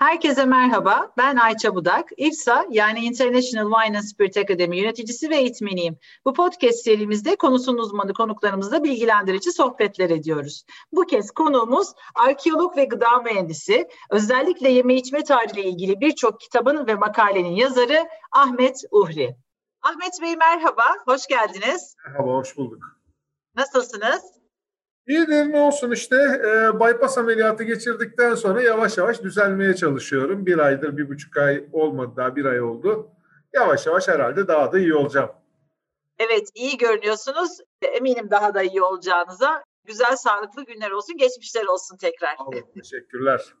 Herkese merhaba, ben Ayça Budak. İFSA yani International Wine and Spirit Academy yöneticisi ve eğitmeniyim. Bu podcast serimizde konusunun uzmanı konuklarımızla bilgilendirici sohbetler ediyoruz. Bu kez konuğumuz arkeolog ve gıda mühendisi, özellikle yeme içme tarihiyle ilgili birçok kitabın ve makalenin yazarı Ahmet Uhri. Ahmet Bey merhaba, hoş geldiniz. Merhaba, hoş bulduk. Nasılsınız? İyidir ne olsun işte e, bypass ameliyatı geçirdikten sonra yavaş yavaş düzelmeye çalışıyorum. Bir aydır, bir buçuk ay olmadı daha bir ay oldu. Yavaş yavaş herhalde daha da iyi olacağım. Evet iyi görünüyorsunuz. Eminim daha da iyi olacağınıza. Güzel sağlıklı günler olsun, geçmişler olsun tekrar. Allah, teşekkürler.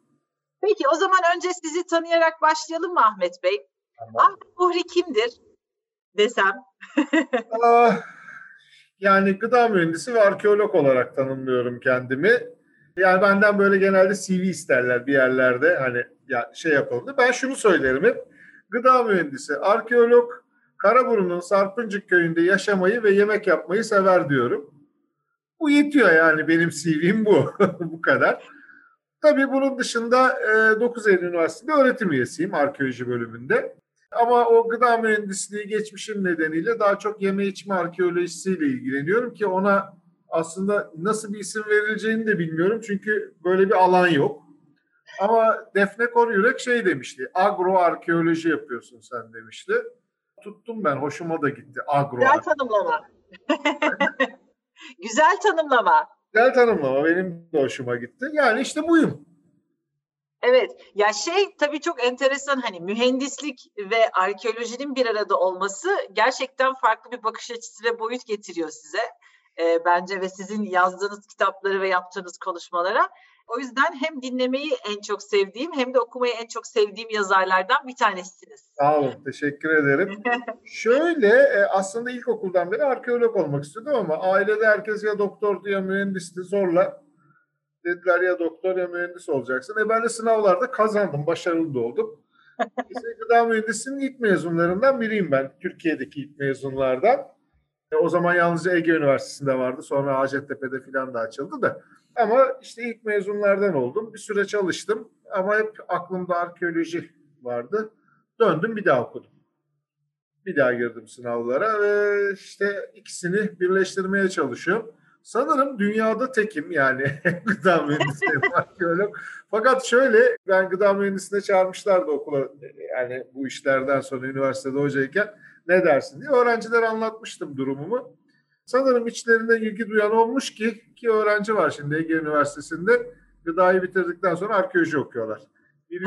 Peki o zaman önce sizi tanıyarak başlayalım mı Ahmet Bey? Tamam. Ahmet Buhri kimdir desem? ah, yani gıda mühendisi ve arkeolog olarak tanımlıyorum kendimi. Yani benden böyle genelde CV isterler bir yerlerde hani ya şey yapalım. Ben şunu söylerim hep. Gıda mühendisi, arkeolog, Karaburun'un Sarpıncık köyünde yaşamayı ve yemek yapmayı sever diyorum. Bu yetiyor yani benim CV'm bu. bu kadar. Tabii bunun dışında 9 Eylül Üniversitesi'nde öğretim üyesiyim arkeoloji bölümünde. Ama o gıda mühendisliği geçmişim nedeniyle daha çok yeme içme arkeolojisiyle ilgileniyorum ki ona aslında nasıl bir isim verileceğini de bilmiyorum. Çünkü böyle bir alan yok. Ama Defne Koryürek şey demişti. Agro arkeoloji yapıyorsun sen demişti. Tuttum ben. Hoşuma da gitti. Agro. Güzel tanımlama. Güzel tanımlama. Güzel tanımlama. Benim de hoşuma gitti. Yani işte buyum. Evet ya şey tabii çok enteresan hani mühendislik ve arkeolojinin bir arada olması gerçekten farklı bir bakış açısı ve boyut getiriyor size e, bence ve sizin yazdığınız kitapları ve yaptığınız konuşmalara. O yüzden hem dinlemeyi en çok sevdiğim hem de okumayı en çok sevdiğim yazarlardan bir tanesiniz. Sağ olun, teşekkür ederim. Şöyle e, aslında ilkokuldan beri arkeolog olmak istiyordum ama ailede herkes ya doktordu ya mühendisti zorla Dediler ya doktor ya mühendis olacaksın. E ben de sınavlarda kazandım, başarılı da oldum. İşte gıda mühendisinin ilk mezunlarından biriyim ben. Türkiye'deki ilk mezunlardan. E, o zaman yalnızca Ege Üniversitesi'nde vardı. Sonra Hacettepe'de falan da açıldı da. Ama işte ilk mezunlardan oldum. Bir süre çalıştım. Ama hep aklımda arkeoloji vardı. Döndüm bir daha okudum. Bir daha girdim sınavlara ve işte ikisini birleştirmeye çalışıyorum. Sanırım dünyada tekim yani gıda mühendisliği arkeolog. Fakat şöyle ben gıda mühendisliğine çağırmışlardı okula yani bu işlerden sonra üniversitede hocayken ne dersin diye. Öğrenciler anlatmıştım durumumu. Sanırım içlerinde ilgi duyan olmuş ki ki öğrenci var şimdi Ege Üniversitesi'nde gıdayı bitirdikten sonra arkeoloji okuyorlar. Biri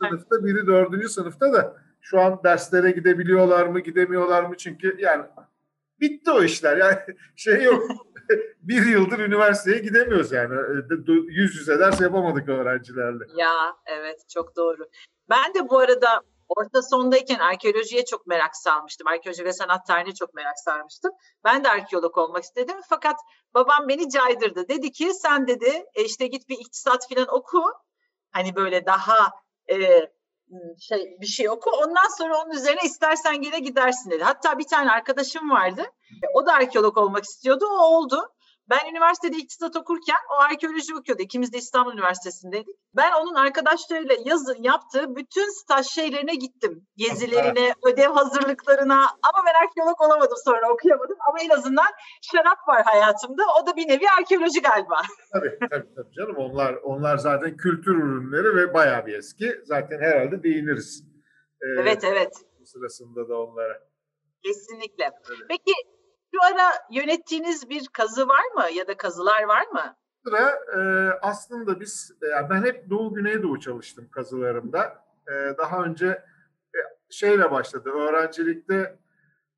sınıfta biri dördüncü sınıfta da şu an derslere gidebiliyorlar mı gidemiyorlar mı çünkü yani bitti o işler yani şey yok bir yıldır üniversiteye gidemiyoruz yani. E, yüz yüze ders yapamadık öğrencilerle. Ya evet çok doğru. Ben de bu arada orta sondayken arkeolojiye çok merak salmıştım. Arkeoloji ve sanat tarihine çok merak sarmıştım. Ben de arkeolog olmak istedim fakat babam beni caydırdı. Dedi ki sen dedi e, işte git bir iktisat falan oku. Hani böyle daha e, şey bir şey oku. Ondan sonra onun üzerine istersen gene gidersin dedi. Hatta bir tane arkadaşım vardı. O da arkeolog olmak istiyordu. O oldu. Ben üniversitede iktisat okurken o arkeoloji okuyordu. İkimiz de İstanbul Üniversitesi'ndeydik. Ben onun arkadaşlarıyla yazın yaptığı bütün staj şeylerine gittim. Gezilerine, ödev hazırlıklarına. Ama ben arkeolog olamadım sonra okuyamadım. Ama en azından şarap var hayatımda. O da bir nevi arkeoloji galiba. Tabii tabii, tabii canım. Onlar, onlar zaten kültür ürünleri ve bayağı bir eski. Zaten herhalde değiniriz. Ee, evet evet. Sırasında da onlara. Kesinlikle. Peki şu ara yönettiğiniz bir kazı var mı ya da kazılar var mı? Sıra e, aslında biz, e, ben hep Doğu Güneydoğu çalıştım kazılarımda. E, daha önce e, şeyle başladı, öğrencilikte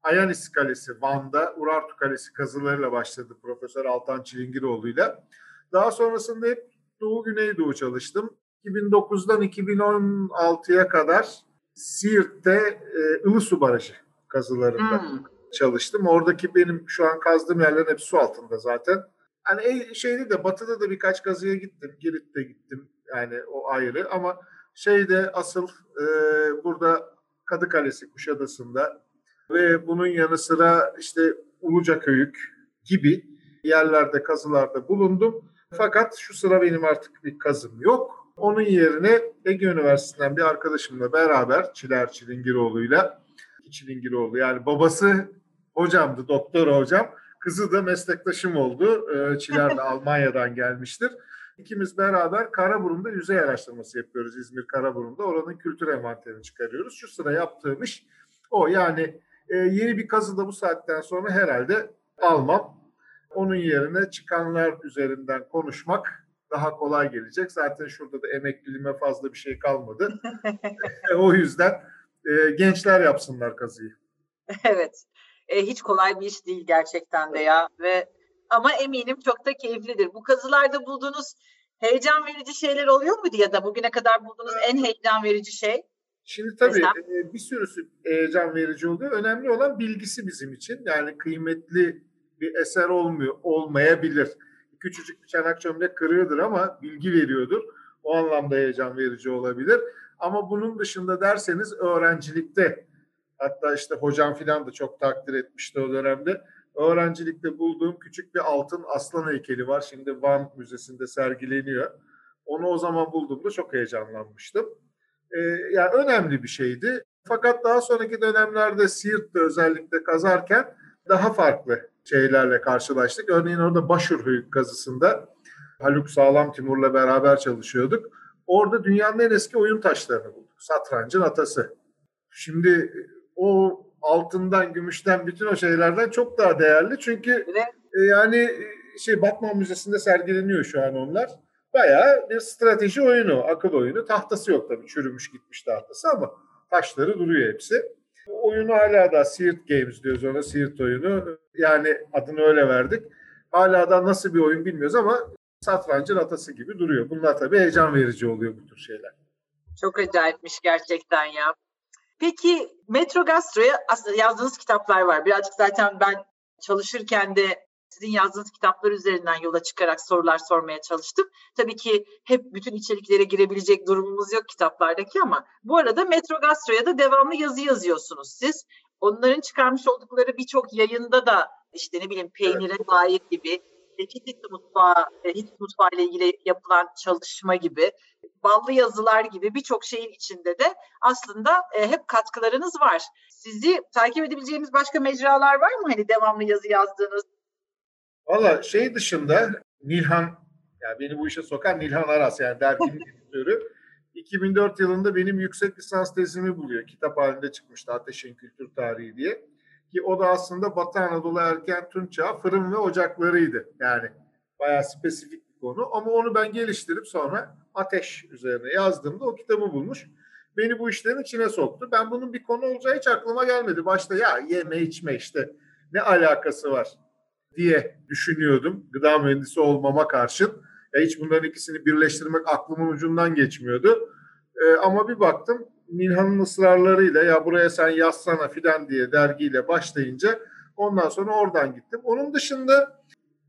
Ayanis Kalesi Van'da, Urartu Kalesi kazılarıyla başladı Profesör Altan Çilingiroğlu'yla. Daha sonrasında hep Doğu Güneydoğu çalıştım. 2009'dan 2016'ya kadar Siirt'te e, Ilısu Barajı kazılarında. Hmm çalıştım. Oradaki benim şu an kazdığım yerlerin hepsi su altında zaten. Hani e, şeyde de batıda da birkaç kazıya gittim. Girit'te gittim. Yani o ayrı ama şeyde asıl e, burada Kadıkalesi Kuşadası'nda ve bunun yanı sıra işte Uluca Köyük gibi yerlerde kazılarda bulundum. Fakat şu sıra benim artık bir kazım yok. Onun yerine Ege Üniversitesi'nden bir arkadaşımla beraber Çiler Çilingiroğlu'yla Çilingiroğlu yani babası hocamdı, doktor hocam. Kızı da meslektaşım oldu. Ee, Çiler de Almanya'dan gelmiştir. İkimiz beraber Karaburun'da yüzey araştırması yapıyoruz. İzmir Karaburun'da. Oranın kültür envanterini çıkarıyoruz. Şu sıra yaptığım iş o. Yani e, yeni bir kazı da bu saatten sonra herhalde almam. Onun yerine çıkanlar üzerinden konuşmak daha kolay gelecek. Zaten şurada da emekliliğime fazla bir şey kalmadı. o yüzden e, gençler yapsınlar kazıyı. Evet. E, hiç kolay bir iş değil gerçekten de ya ve ama eminim çok da keyiflidir. Bu kazılarda bulduğunuz heyecan verici şeyler oluyor muydu ya da bugüne kadar bulduğunuz en heyecan verici şey? Şimdi tabii Mesela? bir sürüsü heyecan verici oluyor. Önemli olan bilgisi bizim için. Yani kıymetli bir eser olmuyor, olmayabilir. Küçücük bir çanak çömlek kırığıdır ama bilgi veriyordur. O anlamda heyecan verici olabilir. Ama bunun dışında derseniz öğrencilikte hatta işte hocam filan da çok takdir etmişti o dönemde. Öğrencilikte bulduğum küçük bir altın aslan heykeli var. Şimdi Van Müzesi'nde sergileniyor. Onu o zaman bulduğumda çok heyecanlanmıştım. Ee, yani önemli bir şeydi. Fakat daha sonraki dönemlerde Siirt'te özellikle kazarken daha farklı şeylerle karşılaştık. Örneğin orada Başurhöyük kazısında Haluk Sağlam Timur'la beraber çalışıyorduk. Orada dünyanın en eski oyun taşlarını bulduk. Satrancın atası. Şimdi o altından, gümüşten, bütün o şeylerden çok daha değerli. Çünkü e, yani şey Batman Müzesi'nde sergileniyor şu an onlar. Bayağı bir strateji oyunu, akıl oyunu. Tahtası yok tabii, çürümüş gitmiş tahtası ama taşları duruyor hepsi. Oyunu hala da Siirt Games diyoruz ona, Siirt oyunu. Yani adını öyle verdik. Hala da nasıl bir oyun bilmiyoruz ama satrancın atası gibi duruyor. Bunlar tabii heyecan verici oluyor bu tür şeyler. Çok acayipmiş gerçekten ya. Peki Metro Gastro'ya aslında yazdığınız kitaplar var. Birazcık zaten ben çalışırken de sizin yazdığınız kitaplar üzerinden yola çıkarak sorular sormaya çalıştım. Tabii ki hep bütün içeriklere girebilecek durumumuz yok kitaplardaki ama bu arada Metro Gastro'ya da devamlı yazı yazıyorsunuz siz. Onların çıkarmış oldukları birçok yayında da işte ne bileyim peynire evet. dair gibi Hint mutfağı, Hint mutfağı ile ilgili yapılan çalışma gibi, ballı yazılar gibi birçok şeyin içinde de aslında e, hep katkılarınız var. Sizi takip edebileceğimiz başka mecralar var mı? Hani devamlı yazı yazdığınız? Valla şey dışında Nilhan, yani beni bu işe sokan Nilhan Aras yani derginin editörü. 2004 yılında benim yüksek lisans tezimi buluyor. Kitap halinde çıkmıştı Ateşin Kültür Tarihi diye. Ki o da aslında Batı Anadolu erken Tunç Çağı fırın ve ocaklarıydı. Yani bayağı spesifik bir konu. Ama onu ben geliştirip sonra ateş üzerine yazdığımda o kitabı bulmuş. Beni bu işlerin içine soktu. Ben bunun bir konu olacağı hiç aklıma gelmedi. Başta ya yeme içme işte ne alakası var diye düşünüyordum. Gıda mühendisi olmama karşın. Ya hiç bunların ikisini birleştirmek aklımın ucundan geçmiyordu. Ee, ama bir baktım Nilhan'ın ısrarlarıyla ya buraya sen yazsana filan diye dergiyle başlayınca ondan sonra oradan gittim. Onun dışında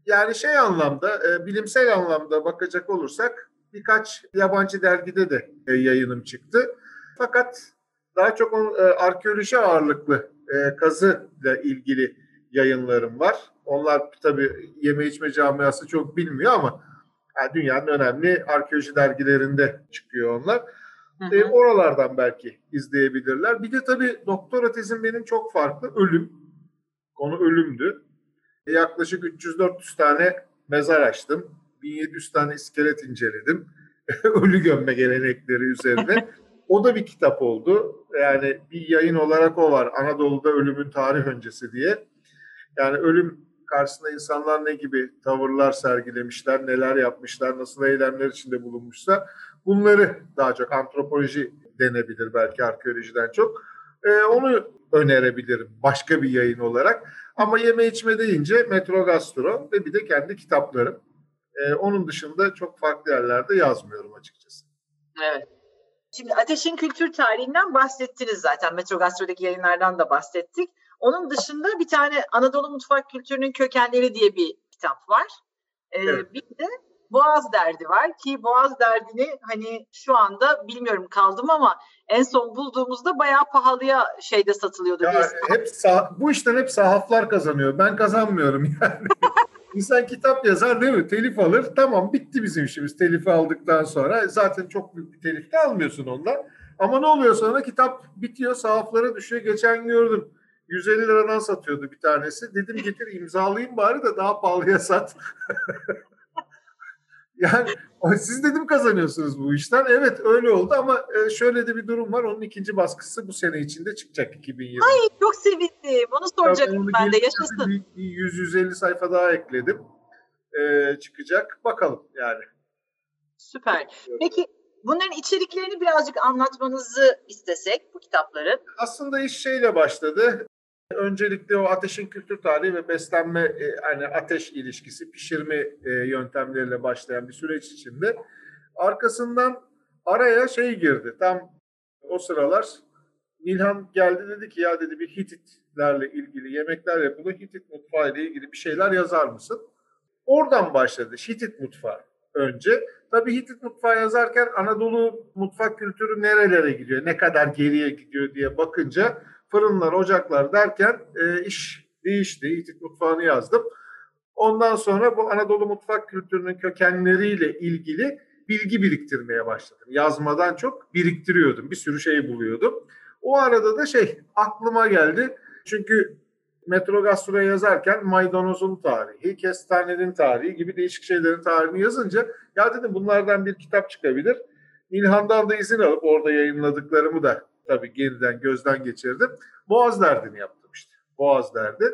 yani şey anlamda e, bilimsel anlamda bakacak olursak birkaç yabancı dergide de e, yayınım çıktı. Fakat daha çok e, arkeoloji ağırlıklı e, kazı ile ilgili yayınlarım var. Onlar tabii yeme içme camiası çok bilmiyor ama yani dünyanın önemli arkeoloji dergilerinde çıkıyor onlar. Hı E, oralardan belki izleyebilirler. Bir de tabii doktora tezim benim çok farklı. Ölüm. Konu ölümdü. E, yaklaşık 300-400 tane mezar açtım. 1700 tane iskelet inceledim. Ölü gömme gelenekleri üzerine. O da bir kitap oldu. Yani bir yayın olarak o var. Anadolu'da ölümün tarih öncesi diye. Yani ölüm karşısında insanlar ne gibi tavırlar sergilemişler, neler yapmışlar, nasıl eylemler içinde bulunmuşsa bunları daha çok antropoloji denebilir belki arkeolojiden çok. Ee, onu önerebilirim başka bir yayın olarak. Ama yeme içme deyince Metro Gastro ve bir de kendi kitaplarım. Ee, onun dışında çok farklı yerlerde yazmıyorum açıkçası. Evet. Şimdi Ateşin Kültür Tarihinden bahsettiniz zaten. Metro Gastro'daki yayınlardan da bahsettik. Onun dışında bir tane Anadolu Mutfak Kültürünün Kökenleri diye bir kitap var. Ee, evet. Bir de Boğaz derdi var ki Boğaz derdini hani şu anda bilmiyorum kaldım ama en son bulduğumuzda bayağı pahalıya şeyde satılıyordu. Ya hep sah- bu işten hep sahaflar kazanıyor. Ben kazanmıyorum yani. İnsan kitap yazar değil mi? Telif alır. Tamam bitti bizim işimiz telifi aldıktan sonra. Zaten çok büyük bir telif de almıyorsun ondan. Ama ne oluyor sonra? Kitap bitiyor, sahaflara düşüyor. Geçen gördüm. 150 liradan satıyordu bir tanesi. Dedim getir imzalayayım bari de daha pahalıya sat. yani siz dedim kazanıyorsunuz bu işten. Evet öyle oldu ama e, şöyle de bir durum var. Onun ikinci baskısı bu sene içinde çıkacak 2020. Ay çok sevindim. Onu soracaktım Tabii ben de. Yaşasın. 100-150 sayfa daha ekledim. Ee, çıkacak. Bakalım yani. Süper. Peki bunların içeriklerini birazcık anlatmanızı istesek bu kitapların. Aslında iş şeyle başladı. Öncelikle o ateşin kültür tarihi ve beslenme e, hani ateş ilişkisi, pişirme e, yöntemleriyle başlayan bir süreç içinde. Arkasından araya şey girdi. Tam o sıralar Nilhan geldi dedi ki ya dedi bir Hititlerle ilgili yemekler yapılıyor. Hitit mutfağı ile ilgili bir şeyler yazar mısın? Oradan başladı Hitit mutfağı önce. Tabii Hitit mutfağı yazarken Anadolu mutfak kültürü nerelere gidiyor, ne kadar geriye gidiyor diye bakınca fırınlar, ocaklar derken e, iş değişti. Hitit mutfağını yazdım. Ondan sonra bu Anadolu mutfak kültürünün kökenleriyle ilgili bilgi biriktirmeye başladım. Yazmadan çok biriktiriyordum. Bir sürü şey buluyordum. O arada da şey aklıma geldi. Çünkü Metro Gastro'ya yazarken maydanozun tarihi, kestanenin tarihi gibi değişik şeylerin tarihini yazınca ya dedim bunlardan bir kitap çıkabilir. İlhan'dan da izin alıp orada yayınladıklarımı da tabii geriden gözden geçirdim. Boğaz derdini yaptım işte. Boğaz derdi.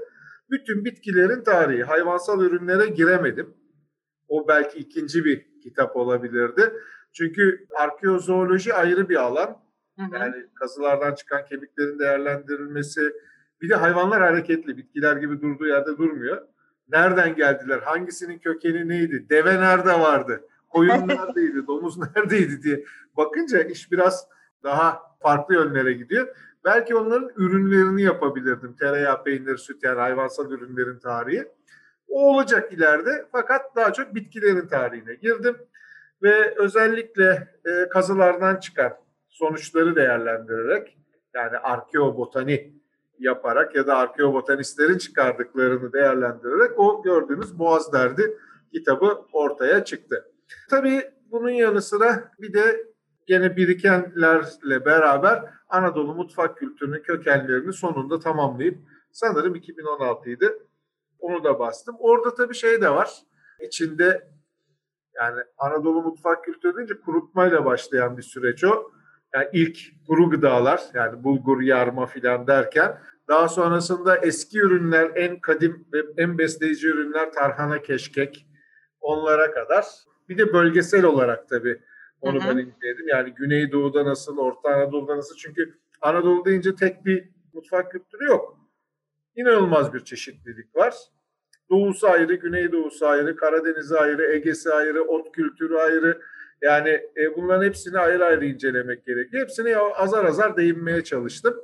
Bütün bitkilerin tarihi, hayvansal ürünlere giremedim. O belki ikinci bir kitap olabilirdi. Çünkü arkeozooloji ayrı bir alan. Hı hı. Yani kazılardan çıkan kemiklerin değerlendirilmesi. Bir de hayvanlar hareketli. Bitkiler gibi durduğu yerde durmuyor. Nereden geldiler? Hangisinin kökeni neydi? Deve nerede vardı? Koyun neredeydi? Domuz neredeydi diye bakınca iş biraz daha farklı yönlere gidiyor. Belki onların ürünlerini yapabilirdim. Tereyağı, peynir, süt yani hayvansal ürünlerin tarihi. O olacak ileride fakat daha çok bitkilerin tarihine girdim. Ve özellikle e, kazılardan çıkan sonuçları değerlendirerek yani arkeobotani yaparak ya da arkeobotanistlerin çıkardıklarını değerlendirerek o gördüğünüz Boğaz Derdi kitabı ortaya çıktı. Tabii bunun yanı sıra bir de gene birikenlerle beraber Anadolu mutfak kültürünün kökenlerini sonunda tamamlayıp sanırım 2016'ydı. Onu da bastım. Orada tabii şey de var. İçinde yani Anadolu mutfak kültürü deyince kurutmayla başlayan bir süreç o. Yani ilk kuru gıdalar yani bulgur, yarma filan derken daha sonrasında eski ürünler en kadim ve en besleyici ürünler tarhana, keşkek onlara kadar. Bir de bölgesel olarak tabii onu Hı-hı. ben inceledim. Yani Güneydoğu'da nasıl, Orta Anadolu'da nasıl? Çünkü Anadolu deyince tek bir mutfak kültürü yok. İnanılmaz bir çeşitlilik var. Doğusu ayrı, Güneydoğusu ayrı, Karadeniz'i ayrı, Ege'si ayrı, ot kültürü ayrı. Yani e, bunların hepsini ayrı ayrı incelemek gerekiyor. Hepsini azar azar değinmeye çalıştım.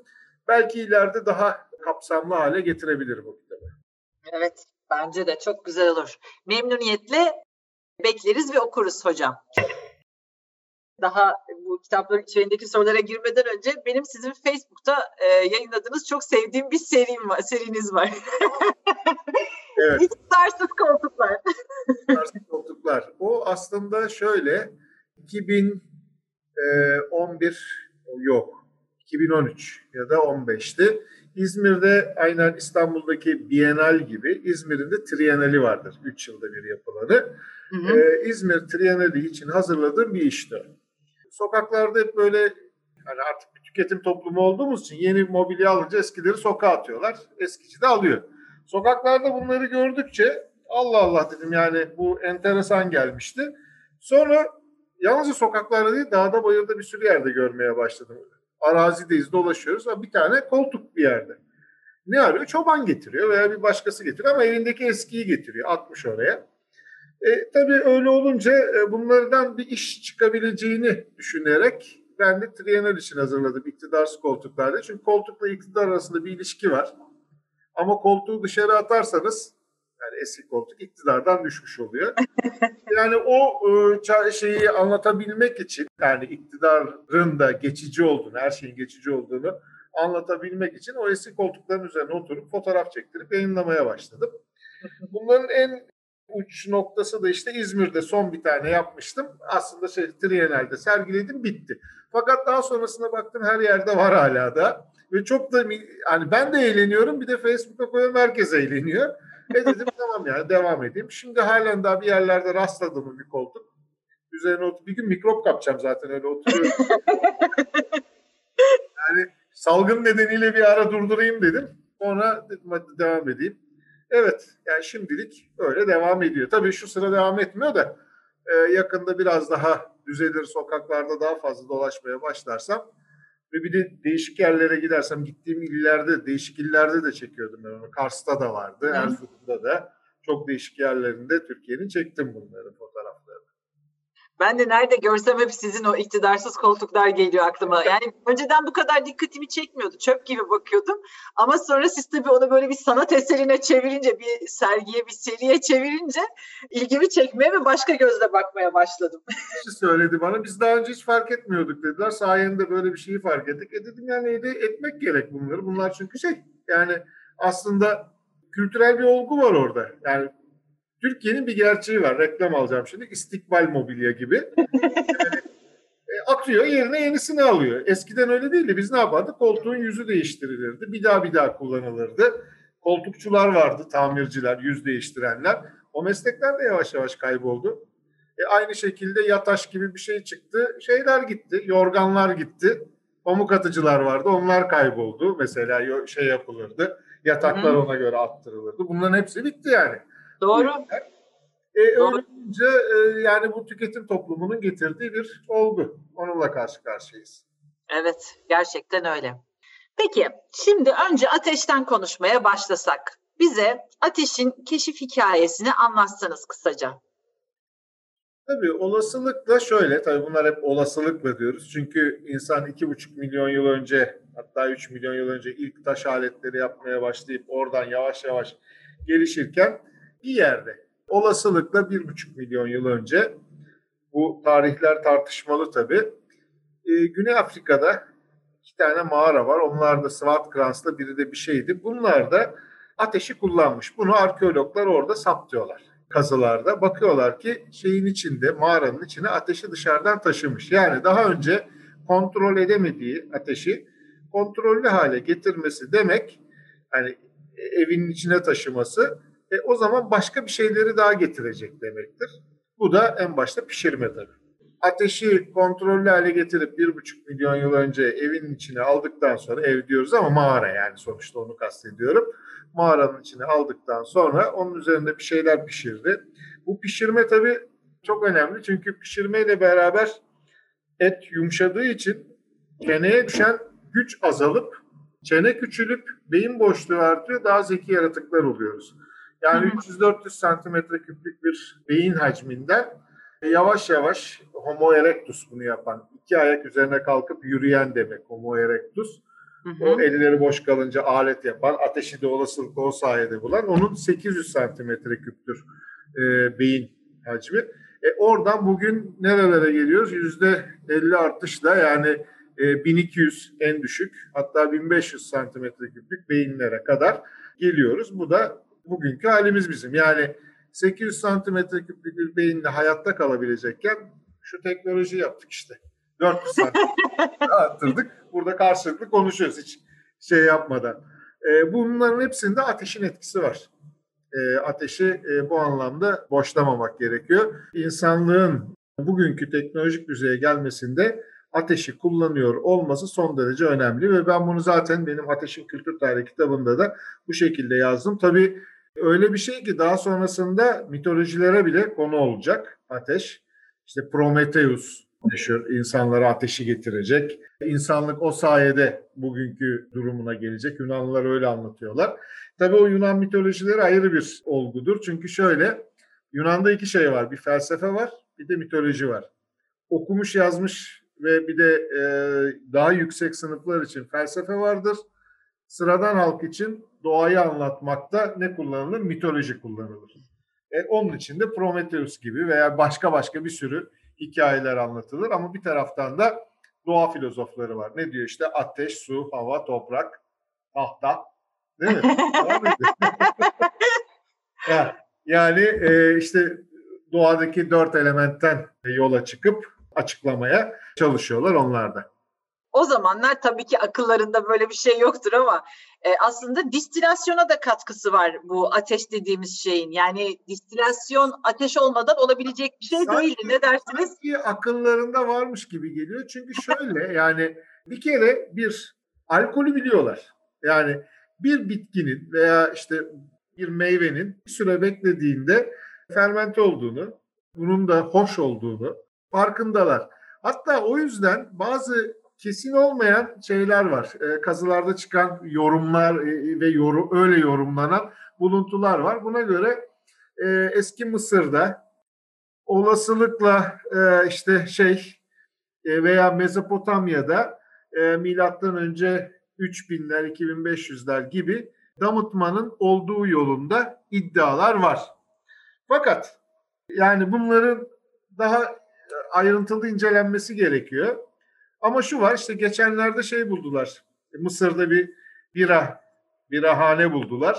Belki ileride daha kapsamlı hale getirebilirim bu kitabı. Evet, bence de çok güzel olur. Memnuniyetle bekleriz ve okuruz hocam daha bu kitapların içeriğindeki sorulara girmeden önce benim sizin Facebook'ta e, yayınladığınız çok sevdiğim bir serim var, seriniz var. evet. İktidarsız koltuklar. İktidarsız koltuklar. O aslında şöyle 2011 e, yok 2013 ya da 15'ti. İzmir'de aynen İstanbul'daki Bienal gibi İzmir'in de Trienali vardır. 3 yılda bir yapılanı. Hı hı. Ee, İzmir Trienali için hazırladığım bir işti sokaklarda hep böyle hani artık bir tüketim toplumu olduğumuz için yeni mobilya alınca eskileri sokağa atıyorlar. Eskici de alıyor. Sokaklarda bunları gördükçe Allah Allah dedim yani bu enteresan gelmişti. Sonra yalnızca sokaklarda değil dağda bayırda bir sürü yerde görmeye başladım. Arazideyiz dolaşıyoruz ama bir tane koltuk bir yerde. Ne arıyor? Çoban getiriyor veya bir başkası getiriyor ama evindeki eskiyi getiriyor. Atmış oraya. E, tabii öyle olunca e, bunlardan bir iş çıkabileceğini düşünerek ben de Trienal için hazırladım iktidarsız koltuklarda. Çünkü koltukla iktidar arasında bir ilişki var. Ama koltuğu dışarı atarsanız yani eski koltuk iktidardan düşmüş oluyor. yani o e, şeyi anlatabilmek için yani iktidarın da geçici olduğunu, her şeyin geçici olduğunu anlatabilmek için o eski koltukların üzerine oturup fotoğraf çektirip yayınlamaya başladım. Bunların en uç noktası da işte İzmir'de son bir tane yapmıştım. Aslında şey Triennale'de sergiledim bitti. Fakat daha sonrasında baktım her yerde var hala da. Ve çok da hani ben de eğleniyorum bir de Facebook'a koyan herkes eğleniyor. E dedim tamam yani devam edeyim. Şimdi halen daha bir yerlerde rastladım bir koltuk. Üzerine oturup bir gün mikrop kapacağım zaten öyle oturuyorum. yani salgın nedeniyle bir ara durdurayım dedim. Sonra dedim hadi devam edeyim. Evet yani şimdilik öyle devam ediyor. Tabii şu sıra devam etmiyor da e, yakında biraz daha düzelir sokaklarda daha fazla dolaşmaya başlarsam ve bir de değişik yerlere gidersem gittiğim illerde değişik illerde de çekiyordum ben onu. Kars'ta da vardı, Erzurum'da da çok değişik yerlerinde Türkiye'nin çektim bunları fotoğraflarını. Ben de nerede görsem hep sizin o iktidarsız koltuklar geliyor aklıma. Yani önceden bu kadar dikkatimi çekmiyordu. Çöp gibi bakıyordum. Ama sonra siz tabii onu böyle bir sanat eserine çevirince, bir sergiye, bir seriye çevirince ilgimi çekmeye ve başka gözle bakmaya başladım. Kişi söyledi bana. Biz daha önce hiç fark etmiyorduk dediler. Sayende böyle bir şeyi fark ettik. E dedim yani etmek gerek bunları. Bunlar çünkü şey yani aslında kültürel bir olgu var orada. Yani Türkiye'nin bir gerçeği var. Reklam alacağım şimdi. İstikbal mobilya gibi. e, atıyor yerine yenisini alıyor. Eskiden öyle değildi. Biz ne yapardık? Koltuğun yüzü değiştirilirdi. Bir daha bir daha kullanılırdı. Koltukçular vardı, tamirciler, yüz değiştirenler. O meslekler de yavaş yavaş kayboldu. E, aynı şekilde yataş gibi bir şey çıktı. Şeyler gitti, yorganlar gitti. Pamuk atıcılar vardı, onlar kayboldu. Mesela şey yapılırdı, yataklar ona göre attırılırdı. Bunların hepsi bitti yani. Doğru. E, Doğru. Öylece e, yani bu tüketim toplumunun getirdiği bir olgu. Onunla karşı karşıyayız. Evet, gerçekten öyle. Peki, şimdi önce ateşten konuşmaya başlasak. Bize ateşin keşif hikayesini anlatsanız kısaca. Tabii olasılıkla şöyle, tabii bunlar hep olasılıkla diyoruz. Çünkü insan iki buçuk milyon yıl önce hatta üç milyon yıl önce ilk taş aletleri yapmaya başlayıp oradan yavaş yavaş gelişirken bir yerde olasılıkla bir buçuk milyon yıl önce bu tarihler tartışmalı tabii. Ee, Güney Afrika'da iki tane mağara var. Onlar da Swartkrans'ta biri de bir şeydi. Bunlar da ateşi kullanmış. Bunu arkeologlar orada saptıyorlar kazılarda. Bakıyorlar ki şeyin içinde, mağaranın içine ateşi dışarıdan taşımış. Yani daha önce kontrol edemediği ateşi kontrollü hale getirmesi demek hani evinin içine taşıması e, o zaman başka bir şeyleri daha getirecek demektir. Bu da en başta pişirme tabii. Ateşi kontrollü hale getirip bir buçuk milyon yıl önce evin içine aldıktan sonra ev diyoruz ama mağara yani sonuçta onu kastediyorum. Mağaranın içine aldıktan sonra onun üzerinde bir şeyler pişirdi. Bu pişirme tabii çok önemli çünkü pişirmeyle beraber et yumuşadığı için çeneye düşen güç azalıp çene küçülüp beyin boşluğu artıyor daha zeki yaratıklar oluyoruz. Yani 300-400 santimetre küplük bir beyin hacminden yavaş yavaş Homo erectus bunu yapan, iki ayak üzerine kalkıp yürüyen demek Homo erectus. Hı hı. O elleri boş kalınca alet yapan, ateşi de olasılık o sayede bulan, onun 800 santimetre küptür e, beyin hacmi. E, oradan bugün nerelere geliyoruz? Yüzde 50 artışla yani e, 1200 en düşük hatta 1500 santimetre küplük beyinlere kadar geliyoruz. Bu da bugünkü halimiz bizim. Yani 800 santimetre küplük bir beyinle hayatta kalabilecekken şu teknoloji yaptık işte. 400 santimetre arttırdık. Burada karşılıklı konuşuyoruz hiç şey yapmadan. E, bunların hepsinde ateşin etkisi var. E, ateşi e, bu anlamda boşlamamak gerekiyor. İnsanlığın bugünkü teknolojik düzeye gelmesinde ateşi kullanıyor olması son derece önemli ve ben bunu zaten benim Ateşin Kültür Tarihi kitabında da bu şekilde yazdım. Tabii öyle bir şey ki daha sonrasında mitolojilere bile konu olacak ateş. İşte Prometheus meşhur insanlara ateşi getirecek. İnsanlık o sayede bugünkü durumuna gelecek. Yunanlılar öyle anlatıyorlar. Tabii o Yunan mitolojileri ayrı bir olgudur. Çünkü şöyle Yunan'da iki şey var. Bir felsefe var, bir de mitoloji var. Okumuş yazmış ve bir de e, daha yüksek sınıflar için felsefe vardır. Sıradan halk için doğayı anlatmakta ne kullanılır? Mitoloji kullanılır. E, onun için de Prometheus gibi veya başka başka bir sürü hikayeler anlatılır ama bir taraftan da doğa filozofları var. Ne diyor işte ateş, su, hava, toprak, tahta. Değil mi? Yani e, işte doğadaki dört elementten yola çıkıp açıklamaya çalışıyorlar onlar da. O zamanlar tabii ki akıllarında böyle bir şey yoktur ama e, aslında distilasyona da katkısı var bu ateş dediğimiz şeyin. Yani distilasyon ateş olmadan olabilecek bir şey değil. Ne dersiniz? Sanki akıllarında varmış gibi geliyor. Çünkü şöyle yani bir kere bir alkolü biliyorlar. Yani bir bitkinin veya işte bir meyvenin bir süre beklediğinde fermente olduğunu, bunun da hoş olduğunu farkındalar. Hatta o yüzden bazı kesin olmayan şeyler var. E, kazılarda çıkan yorumlar e, ve yorum, öyle yorumlanan buluntular var. Buna göre e, eski Mısır'da olasılıkla e, işte şey e, veya Mezopotamya'da e, milattan önce 3000'ler 2500'ler gibi damıtmanın olduğu yolunda iddialar var. Fakat yani bunların daha ayrıntılı incelenmesi gerekiyor. Ama şu var işte geçenlerde şey buldular. Mısır'da bir bira, birahane buldular.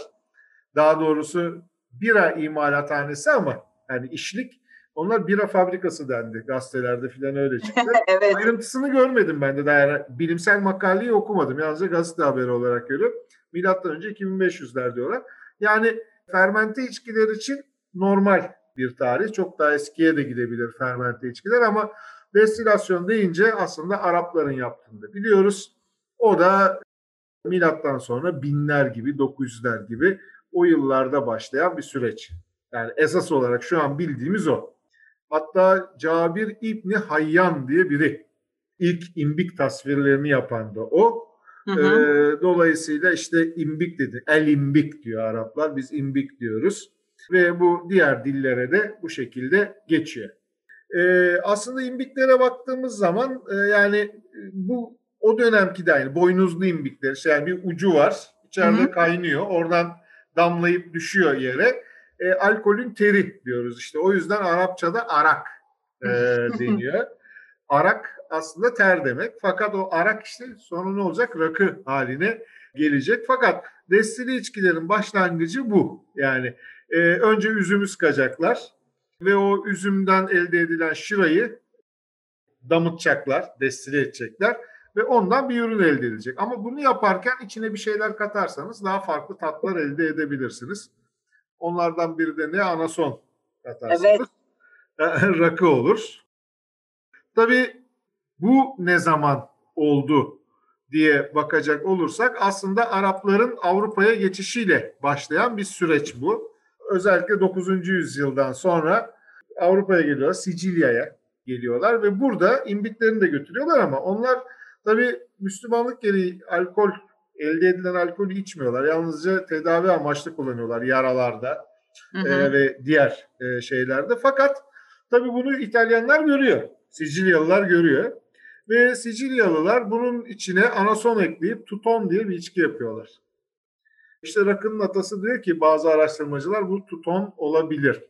Daha doğrusu bira imalathanesi ama yani işlik. Onlar bira fabrikası dendi gazetelerde filan öyle çıktı. evet. Ayrıntısını görmedim ben de. Daha yani bilimsel makaleyi okumadım. Yalnızca gazete haberi olarak görüyorum. Milattan önce 2500'ler diyorlar. Yani fermente içkiler için normal bir tarih. Çok daha eskiye de gidebilir fermente içkiler ama destilasyon deyince aslında Arapların yaptığını biliyoruz. O da milattan sonra binler gibi, 900'ler gibi o yıllarda başlayan bir süreç. Yani esas olarak şu an bildiğimiz o. Hatta Cabir İbni Hayyan diye biri ilk imbik tasvirlerini yapan da o. Hı hı. Ee, dolayısıyla işte imbik dedi. El imbik diyor Araplar. Biz imbik diyoruz. Ve bu diğer dillere de bu şekilde geçiyor. Ee, aslında imbiklere baktığımız zaman e, yani bu o dönemki de aynı. Boynuzlu imbikler. İşte yani bir ucu var. İçeride hı hı. kaynıyor. Oradan damlayıp düşüyor yere. E, alkolün teri diyoruz işte. O yüzden Arapçada arak e, deniyor. Arak aslında ter demek. Fakat o arak işte sonra ne olacak? Rakı haline gelecek. Fakat destili içkilerin başlangıcı bu. Yani e, önce üzümü sıkacaklar ve o üzümden elde edilen şırayı damıtacaklar, destile edecekler ve ondan bir ürün elde edilecek. Ama bunu yaparken içine bir şeyler katarsanız daha farklı tatlar elde edebilirsiniz. Onlardan biri de ne? Anason katarsanız. Evet. Rakı olur. Tabii bu ne zaman oldu diye bakacak olursak aslında Arapların Avrupa'ya geçişiyle başlayan bir süreç bu. Özellikle 9. yüzyıldan sonra Avrupa'ya geliyorlar, Sicilya'ya geliyorlar ve burada imbiklerini de götürüyorlar ama onlar tabii Müslümanlık gereği alkol, elde edilen alkolü içmiyorlar. Yalnızca tedavi amaçlı kullanıyorlar yaralarda hı hı. E, ve diğer e, şeylerde. Fakat tabii bunu İtalyanlar görüyor. Sicilyalılar görüyor. Ve Sicilyalılar bunun içine anason ekleyip tuton diye bir içki yapıyorlar. İşte rakının atası diyor ki bazı araştırmacılar bu tuton olabilir.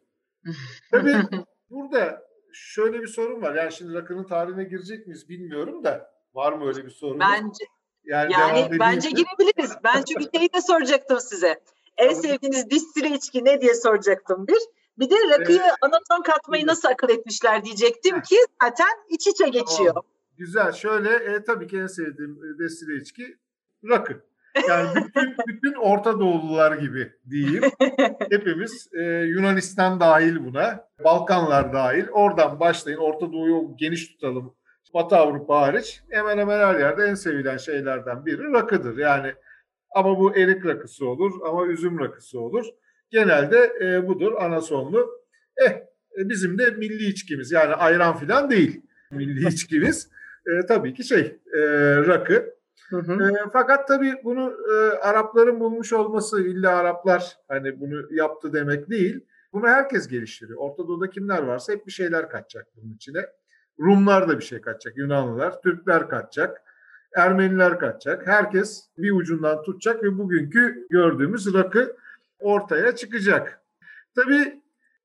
Tabii burada şöyle bir sorun var. Yani şimdi rakının tarihine girecek miyiz bilmiyorum da var mı öyle bir sorun? Bence yani, yani bence girebiliriz. Ben çünkü şeyi de soracaktım size. En sevdiğiniz distile içki ne diye soracaktım bir. Bir de rakıyı evet. anaton katmayı nasıl akıl etmişler diyecektim ki zaten iç içe geçiyor. Tamam. Güzel. Şöyle e, tabii ki en sevdiğim destile içki rakı. Yani bütün, bütün Orta Doğulular gibi diyeyim. Hepimiz e, Yunanistan dahil buna, Balkanlar dahil. Oradan başlayın. Orta Doğu'yu geniş tutalım. Batı Avrupa hariç hemen hemen her yerde en sevilen şeylerden biri rakıdır. Yani ama bu erik rakısı olur ama üzüm rakısı olur. Genelde e, budur anasonlu. Eh e, bizim de milli içkimiz yani ayran filan değil milli içkimiz. E, tabii ki şey e, rakı. Hı hı. E, fakat tabii bunu e, Arapların bulmuş olması illa Araplar hani bunu yaptı demek değil. Bunu herkes geliştiriyor. Orta Doğu'da kimler varsa hep bir şeyler katacak bunun içine. Rumlar da bir şey katacak, Yunanlılar, Türkler katacak, Ermeniler katacak. Herkes bir ucundan tutacak ve bugünkü gördüğümüz rakı ortaya çıkacak. Tabii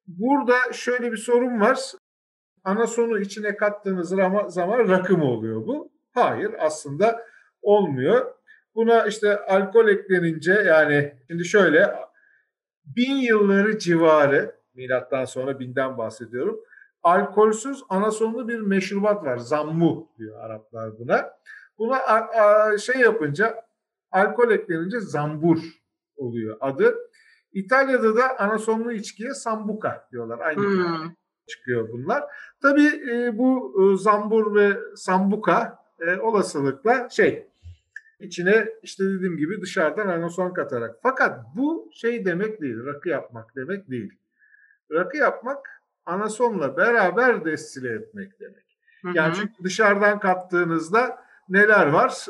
burada şöyle bir sorun var. Ana sonu içine kattığınız zaman rakı mı oluyor bu? Hayır aslında olmuyor. Buna işte alkol eklenince yani şimdi şöyle bin yılları civarı milattan sonra binden bahsediyorum. Alkolsüz anasonlu bir meşrubat var. Zammu diyor Araplar buna. Buna a, a, şey yapınca alkol eklenince zambur oluyor adı. İtalya'da da anasonlu içkiye sambuka diyorlar. Aynı hmm. çıkıyor bunlar. Tabii e, bu e, zambur ve sambuka e, olasılıkla şey içine işte dediğim gibi dışarıdan anason katarak. Fakat bu şey demek değil, rakı yapmak demek değil. Rakı yapmak anasonla beraber destile etmek demek. Yani çünkü dışarıdan kattığınızda neler var?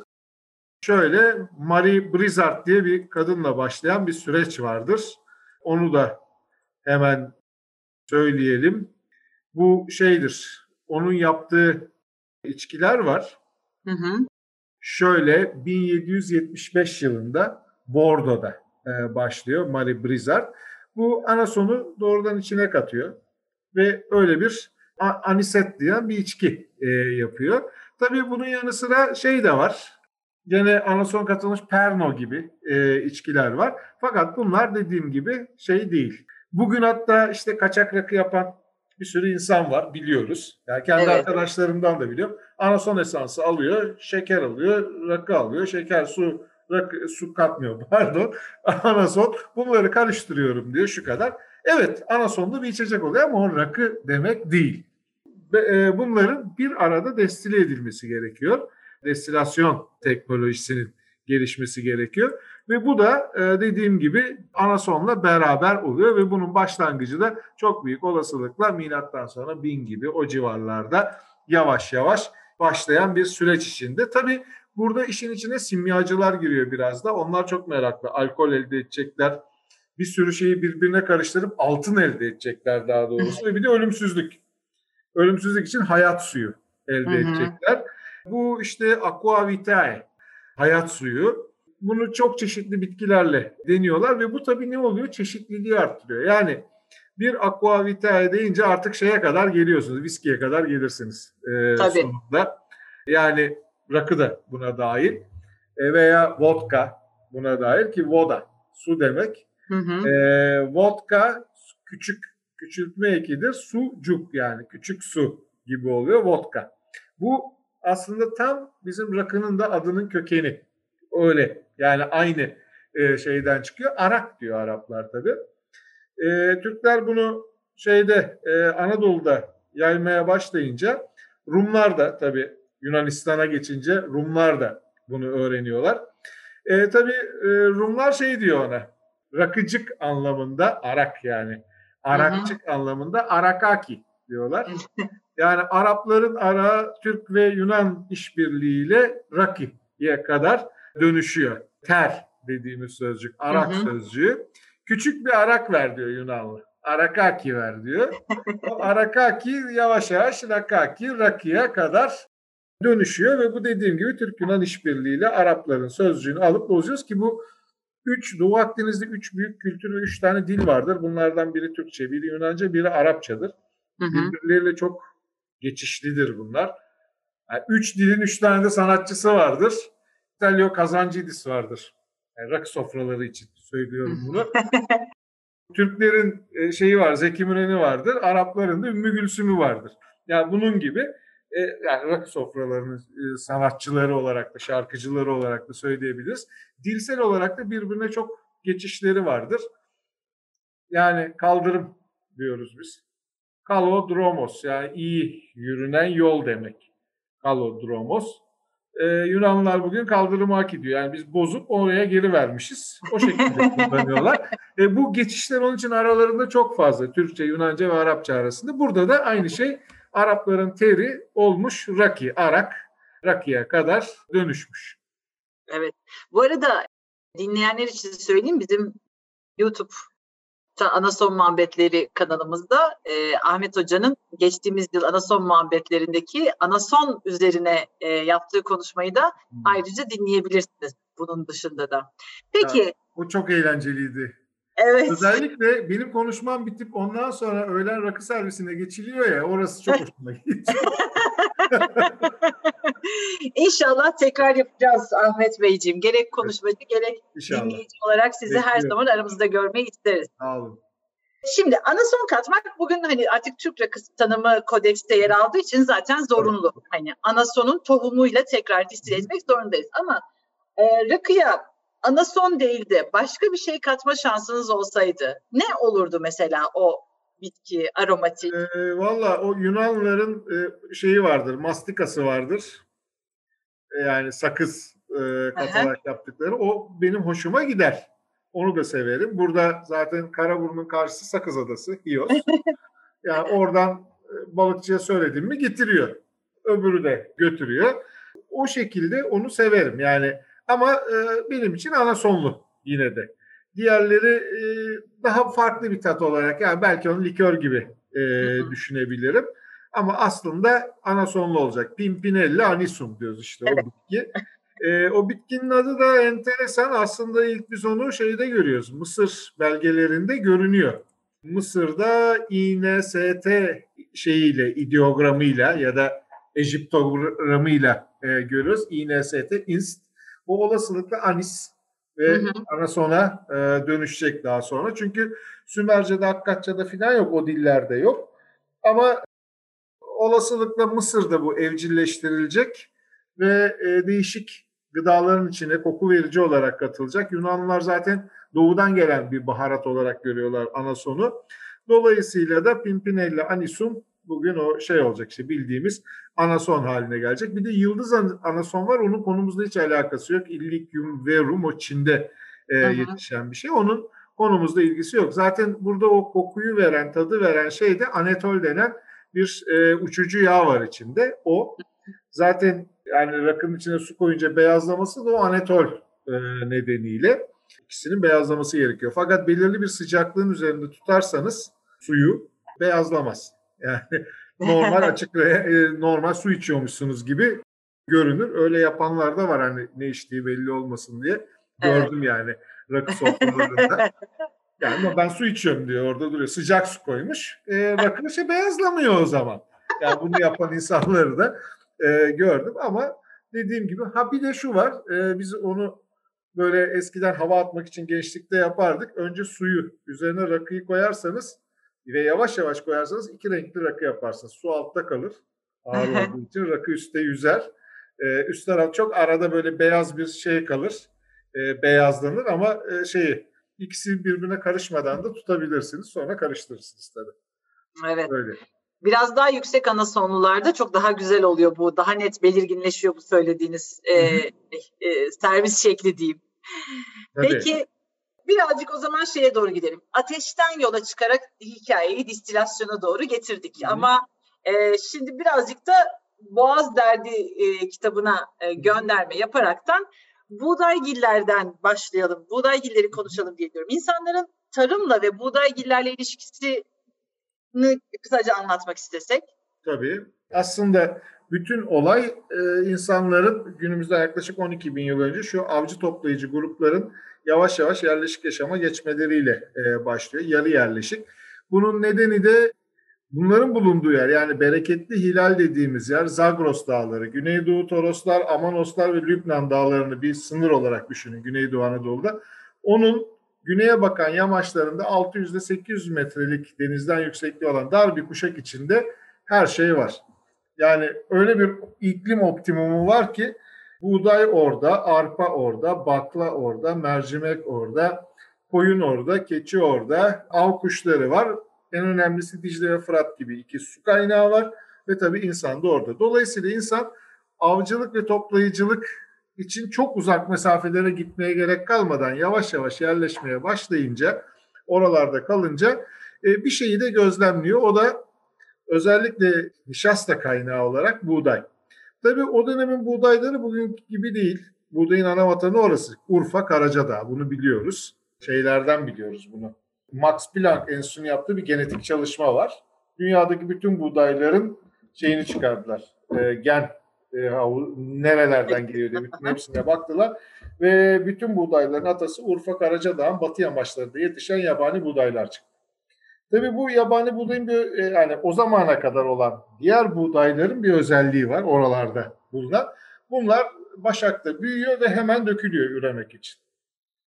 Şöyle Marie Brizard diye bir kadınla başlayan bir süreç vardır. Onu da hemen söyleyelim. Bu şeydir. Onun yaptığı içkiler var. Hı hı. Şöyle 1775 yılında Bordo'da e, başlıyor Marie Brizard. Bu anasonu doğrudan içine katıyor ve öyle bir aniset diyen bir içki e, yapıyor. Tabii bunun yanı sıra şey de var. Gene anason katılmış Perno gibi e, içkiler var. Fakat bunlar dediğim gibi şey değil. Bugün hatta işte kaçak rakı yapan bir sürü insan var biliyoruz. Yani kendi evet. arkadaşlarımdan da biliyorum. Anason esansı alıyor, şeker alıyor, rakı alıyor, şeker, su, rakı, su katmıyor pardon. Anason bunları karıştırıyorum diyor şu kadar. Evet anasonlu bir içecek oluyor ama o rakı demek değil. E, bunların bir arada destile edilmesi gerekiyor. Destilasyon teknolojisinin gelişmesi gerekiyor. Ve bu da e, dediğim gibi anasonla beraber oluyor ve bunun başlangıcı da çok büyük olasılıkla milattan sonra bin gibi o civarlarda yavaş yavaş başlayan bir süreç içinde. Tabii burada işin içine simyacılar giriyor biraz da. Onlar çok meraklı. Alkol elde edecekler. Bir sürü şeyi birbirine karıştırıp altın elde edecekler daha doğrusu. ve bir de ölümsüzlük. Ölümsüzlük için hayat suyu elde edecekler. Bu işte aqua vitae, hayat suyu bunu çok çeşitli bitkilerle deniyorlar ve bu tabii ne oluyor? Çeşitliliği arttırıyor. Yani bir aqua vitae deyince artık şeye kadar geliyorsunuz. Viskiye kadar gelirsiniz e, tabii. sonunda. Yani rakı da buna dahil e, veya vodka buna dahil ki voda su demek. Hı hı. E, vodka küçük küçültme ekidir. Sucuk yani küçük su gibi oluyor vodka. Bu aslında tam bizim rakının da adının kökeni. Öyle yani aynı e, şeyden çıkıyor. Arak diyor Araplar tabi. E, Türkler bunu şeyde e, Anadolu'da yaymaya başlayınca Rumlar da tabi Yunanistan'a geçince Rumlar da bunu öğreniyorlar. E, tabi e, Rumlar şey diyor ona rakıcık anlamında arak yani arakçık hı hı. anlamında arakaki diyorlar. Yani Arapların ara Türk ve Yunan işbirliğiyle rakiye kadar dönüşüyor. Ter dediğimiz sözcük, arak hı hı. sözcüğü. Küçük bir arak ver diyor Yunanlı. Arakaki ver diyor. O arakaki yavaş yavaş rakaki, rakiye kadar dönüşüyor ve bu dediğim gibi Türk-Yunan işbirliğiyle Arapların sözcüğünü alıp bozuyoruz ki bu üç Doğu Akdeniz'de üç büyük kültür ve üç tane dil vardır. Bunlardan biri Türkçe, biri Yunanca, biri Arapçadır. Hı hı. Birbirleriyle çok geçişlidir bunlar. Yani üç dilin üç tane de sanatçısı vardır. Stelio Kazancidis vardır. Yani rakı sofraları için söylüyorum bunu. Türklerin e, şeyi var, Zeki Müren'i vardır. Arapların da Ümmü Gülsüm'ü vardır. Yani bunun gibi e, yani rakı sofralarının e, sanatçıları olarak da, şarkıcıları olarak da söyleyebiliriz. Dilsel olarak da birbirine çok geçişleri vardır. Yani kaldırım diyoruz biz. Kalodromos yani iyi yürünen yol demek. Kalodromos. Ee, Yunanlılar bugün kaldırımı hak ediyor. Yani biz bozup oraya geri vermişiz. O şekilde kullanıyorlar. E, bu geçişler onun için aralarında çok fazla. Türkçe, Yunanca ve Arapça arasında. Burada da aynı şey Arapların teri olmuş raki, arak, rakiye kadar dönüşmüş. Evet. Bu arada dinleyenler için söyleyeyim bizim YouTube Anason Muhabbetleri kanalımızda e, Ahmet Hoca'nın geçtiğimiz yıl Anason Muhabbetlerindeki Anason üzerine e, yaptığı konuşmayı da hmm. ayrıca dinleyebilirsiniz bunun dışında da. Peki. Ya, o çok eğlenceliydi. Evet. Özellikle benim konuşmam bitip ondan sonra öğlen rakı servisine geçiliyor ya orası çok hoşuma gitti. İnşallah tekrar yapacağız Ahmet Beyciğim. Gerek konuşmacı gerek İnşallah. dinleyici olarak sizi Bekliyorum. her zaman aramızda görmeyi isteriz. Sağ olun. Şimdi anason katmak bugün hani artık Türk rakısı tanımı kodekste yer aldığı için zaten zorunlu. Evet. Hani anasonun tohumuyla tekrar distil etmek zorundayız. Ama e, rakıya anason değil de başka bir şey katma şansınız olsaydı ne olurdu mesela o bitki aromatik? E, Valla o Yunanlıların e, şeyi vardır, mastikası vardır. E, yani sakız e, katarak Aha. yaptıkları. O benim hoşuma gider. Onu da severim. Burada zaten Karaburun'un karşısı Sakız Adası, Hios. yani oradan e, balıkçıya söyledim mi getiriyor. Öbürü de götürüyor. O şekilde onu severim. Yani ama e, benim için ana sonlu yine de. Diğerleri e, daha farklı bir tat olarak yani belki onu likör gibi e, düşünebilirim. Ama aslında ana sonlu olacak. Pimpinella anisum diyoruz işte o bitki. E, o bitkinin adı da enteresan. Aslında ilk biz onu şeyde görüyoruz. Mısır belgelerinde görünüyor. Mısır'da INST şeyiyle, ideogramıyla ya da Ejiptogramıyla e, görüyoruz. INST, INST. Bu olasılıkla anis ve hı hı. anasona e, dönüşecek daha sonra. Çünkü Sümerce'de, Akkadça'da falan yok, o dillerde yok. Ama olasılıkla Mısır'da bu evcilleştirilecek ve e, değişik gıdaların içine koku verici olarak katılacak. Yunanlılar zaten doğudan gelen bir baharat olarak görüyorlar anasonu. Dolayısıyla da Pimpinella anisum bugün o şey olacak işte bildiğimiz anason haline gelecek. Bir de yıldız anason var. Onun konumuzda hiç alakası yok. Illicium verum o Çin'de e, yetişen bir şey. Onun konumuzda ilgisi yok. Zaten burada o kokuyu veren, tadı veren şey de anetol denen bir e, uçucu yağ var içinde. O zaten yani rakının içine su koyunca beyazlaması da o anetol e, nedeniyle ikisinin beyazlaması gerekiyor. Fakat belirli bir sıcaklığın üzerinde tutarsanız suyu beyazlamaz. Yani normal açık e, normal su içiyormuşsunuz gibi görünür. Öyle yapanlar da var hani ne içtiği belli olmasın diye. Gördüm evet. yani rakı sofralarında. yani ama ben su içiyorum diyor orada duruyor. Sıcak su koymuş. E, rakı şey beyazlamıyor o zaman. Yani bunu yapan insanları da e, gördüm ama dediğim gibi ha bir de şu var e, biz onu böyle eskiden hava atmak için gençlikte yapardık. Önce suyu üzerine rakıyı koyarsanız ve yavaş yavaş koyarsanız iki renkli rakı yaparsınız. Su altta kalır. Ağır olduğu için rakı üstte yüzer. Ee, üst taraf çok arada böyle beyaz bir şey kalır. Ee, beyazlanır ama e, şeyi ikisi birbirine karışmadan da tutabilirsiniz. Sonra karıştırırsınız tabii. Evet. Öyle. Biraz daha yüksek ana sonlularda çok daha güzel oluyor bu. Daha net belirginleşiyor bu söylediğiniz e, e, servis şekli diyeyim. Tabii. Peki birazcık o zaman şeye doğru gidelim. Ateşten yola çıkarak hikayeyi distilasyona doğru getirdik. Hı-hı. Ama e, şimdi birazcık da Boğaz Derdi e, kitabına e, gönderme yaparaktan buğdaygillerden başlayalım. Buğdaygilleri konuşalım diye diyorum. İnsanların tarımla ve buğdaygillerle ilişkisi kısaca anlatmak istesek. Tabii. Aslında bütün olay e, insanların günümüzde yaklaşık 12 bin yıl önce şu avcı toplayıcı grupların yavaş yavaş yerleşik yaşama geçmeleriyle e, başlıyor. Yarı yerleşik. Bunun nedeni de bunların bulunduğu yer yani bereketli hilal dediğimiz yer Zagros Dağları, Güneydoğu Toroslar, Amanoslar ve Lübnan Dağları'nı bir sınır olarak düşünün Güneydoğu Anadolu'da. Onun güneye bakan yamaçlarında 600 ile 800 metrelik denizden yüksekliği olan dar bir kuşak içinde her şey var. Yani öyle bir iklim optimumu var ki buğday orada, arpa orada, bakla orada, mercimek orada, koyun orada, keçi orada, av kuşları var. En önemlisi Dicle ve Fırat gibi iki su kaynağı var ve tabii insan da orada. Dolayısıyla insan avcılık ve toplayıcılık için çok uzak mesafelere gitmeye gerek kalmadan yavaş yavaş yerleşmeye başlayınca oralarda kalınca e, bir şeyi de gözlemliyor. O da özellikle nişasta kaynağı olarak buğday. Tabii o dönemin buğdayları bugün gibi değil. Buğdayın ana vatanı orası. Urfa, Karacadağ. Bunu biliyoruz. Şeylerden biliyoruz bunu. Max Planck Enstitüsü'nün yaptığı bir genetik çalışma var. Dünyadaki bütün buğdayların şeyini çıkardılar. E, gen e, nerelerden geliyor diye bütün hepsine baktılar. Ve bütün buğdayların atası Urfa Karacadağ'ın batı yamaçlarında yetişen yabani buğdaylar çıktı. Tabii bu yabani buğdayın bir e, yani o zamana kadar olan diğer buğdayların bir özelliği var oralarda bulunan. Bunlar başakta büyüyor ve hemen dökülüyor üremek için.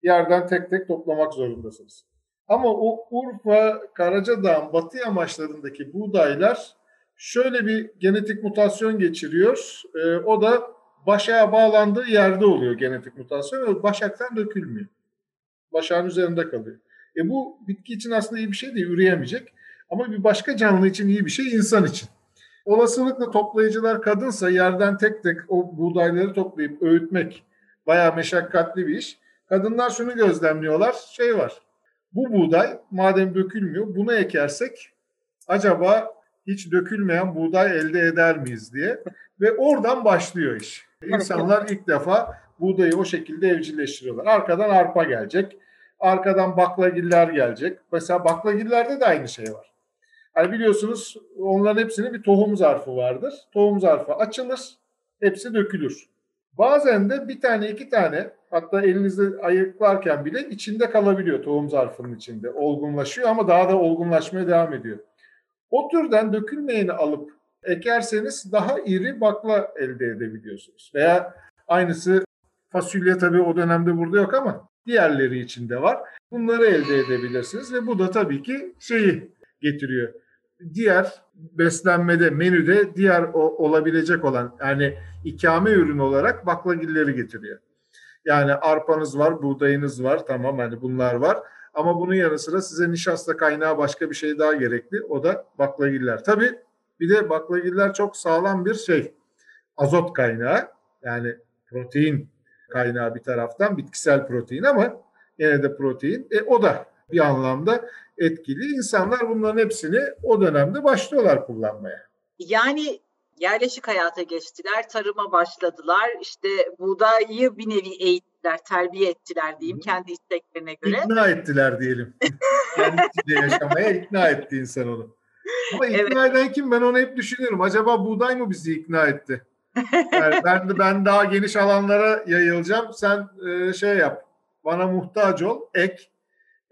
Yerden tek tek toplamak zorundasınız. Ama o Urfa, Karacadağ'ın batı yamaçlarındaki buğdaylar şöyle bir genetik mutasyon geçiriyor. E, o da başağa bağlandığı yerde oluyor genetik mutasyon ve başaktan dökülmüyor. Başağın üzerinde kalıyor. E bu bitki için aslında iyi bir şey değil, üreyemeyecek. Ama bir başka canlı için iyi bir şey, insan için. Olasılıkla toplayıcılar kadınsa yerden tek tek o buğdayları toplayıp öğütmek bayağı meşakkatli bir iş. Kadınlar şunu gözlemliyorlar, şey var. Bu buğday madem dökülmüyor, bunu ekersek acaba hiç dökülmeyen buğday elde eder miyiz diye. Ve oradan başlıyor iş. İnsanlar ilk defa buğdayı o şekilde evcilleştiriyorlar. Arkadan arpa gelecek. Arkadan baklagiller gelecek. Mesela baklagillerde de aynı şey var. Hani biliyorsunuz onların hepsinin bir tohum zarfı vardır. Tohum zarfı açılır, hepsi dökülür. Bazen de bir tane iki tane hatta elinizde ayıklarken bile içinde kalabiliyor tohum zarfının içinde. Olgunlaşıyor ama daha da olgunlaşmaya devam ediyor. O türden dökülmeyeni alıp ekerseniz daha iri bakla elde edebiliyorsunuz. Veya aynısı fasulye tabii o dönemde burada yok ama diğerleri içinde var. Bunları elde edebilirsiniz ve bu da tabii ki şeyi getiriyor. Diğer beslenmede, menüde diğer o, olabilecek olan yani ikame ürün olarak baklagilleri getiriyor. Yani arpanız var, buğdayınız var tamam hani bunlar var. Ama bunun yanı sıra size nişasta kaynağı başka bir şey daha gerekli. O da baklagiller. Tabii bir de baklagiller çok sağlam bir şey. Azot kaynağı yani protein kaynağı bir taraftan bitkisel protein ama yine de protein. E, o da bir anlamda etkili. İnsanlar bunların hepsini o dönemde başlıyorlar kullanmaya. Yani yerleşik hayata geçtiler, tarıma başladılar. İşte buğdayı bir nevi eğittiler, terbiye ettiler diyeyim kendi isteklerine göre. İkna ettiler diyelim. kendi içinde yaşamaya ikna etti insan onu. Ama ikna evet. eden kim ben onu hep düşünüyorum. Acaba buğday mı bizi ikna etti? Yani ben de ben daha geniş alanlara yayılacağım. Sen e, şey yap. Bana muhtaç ol, ek.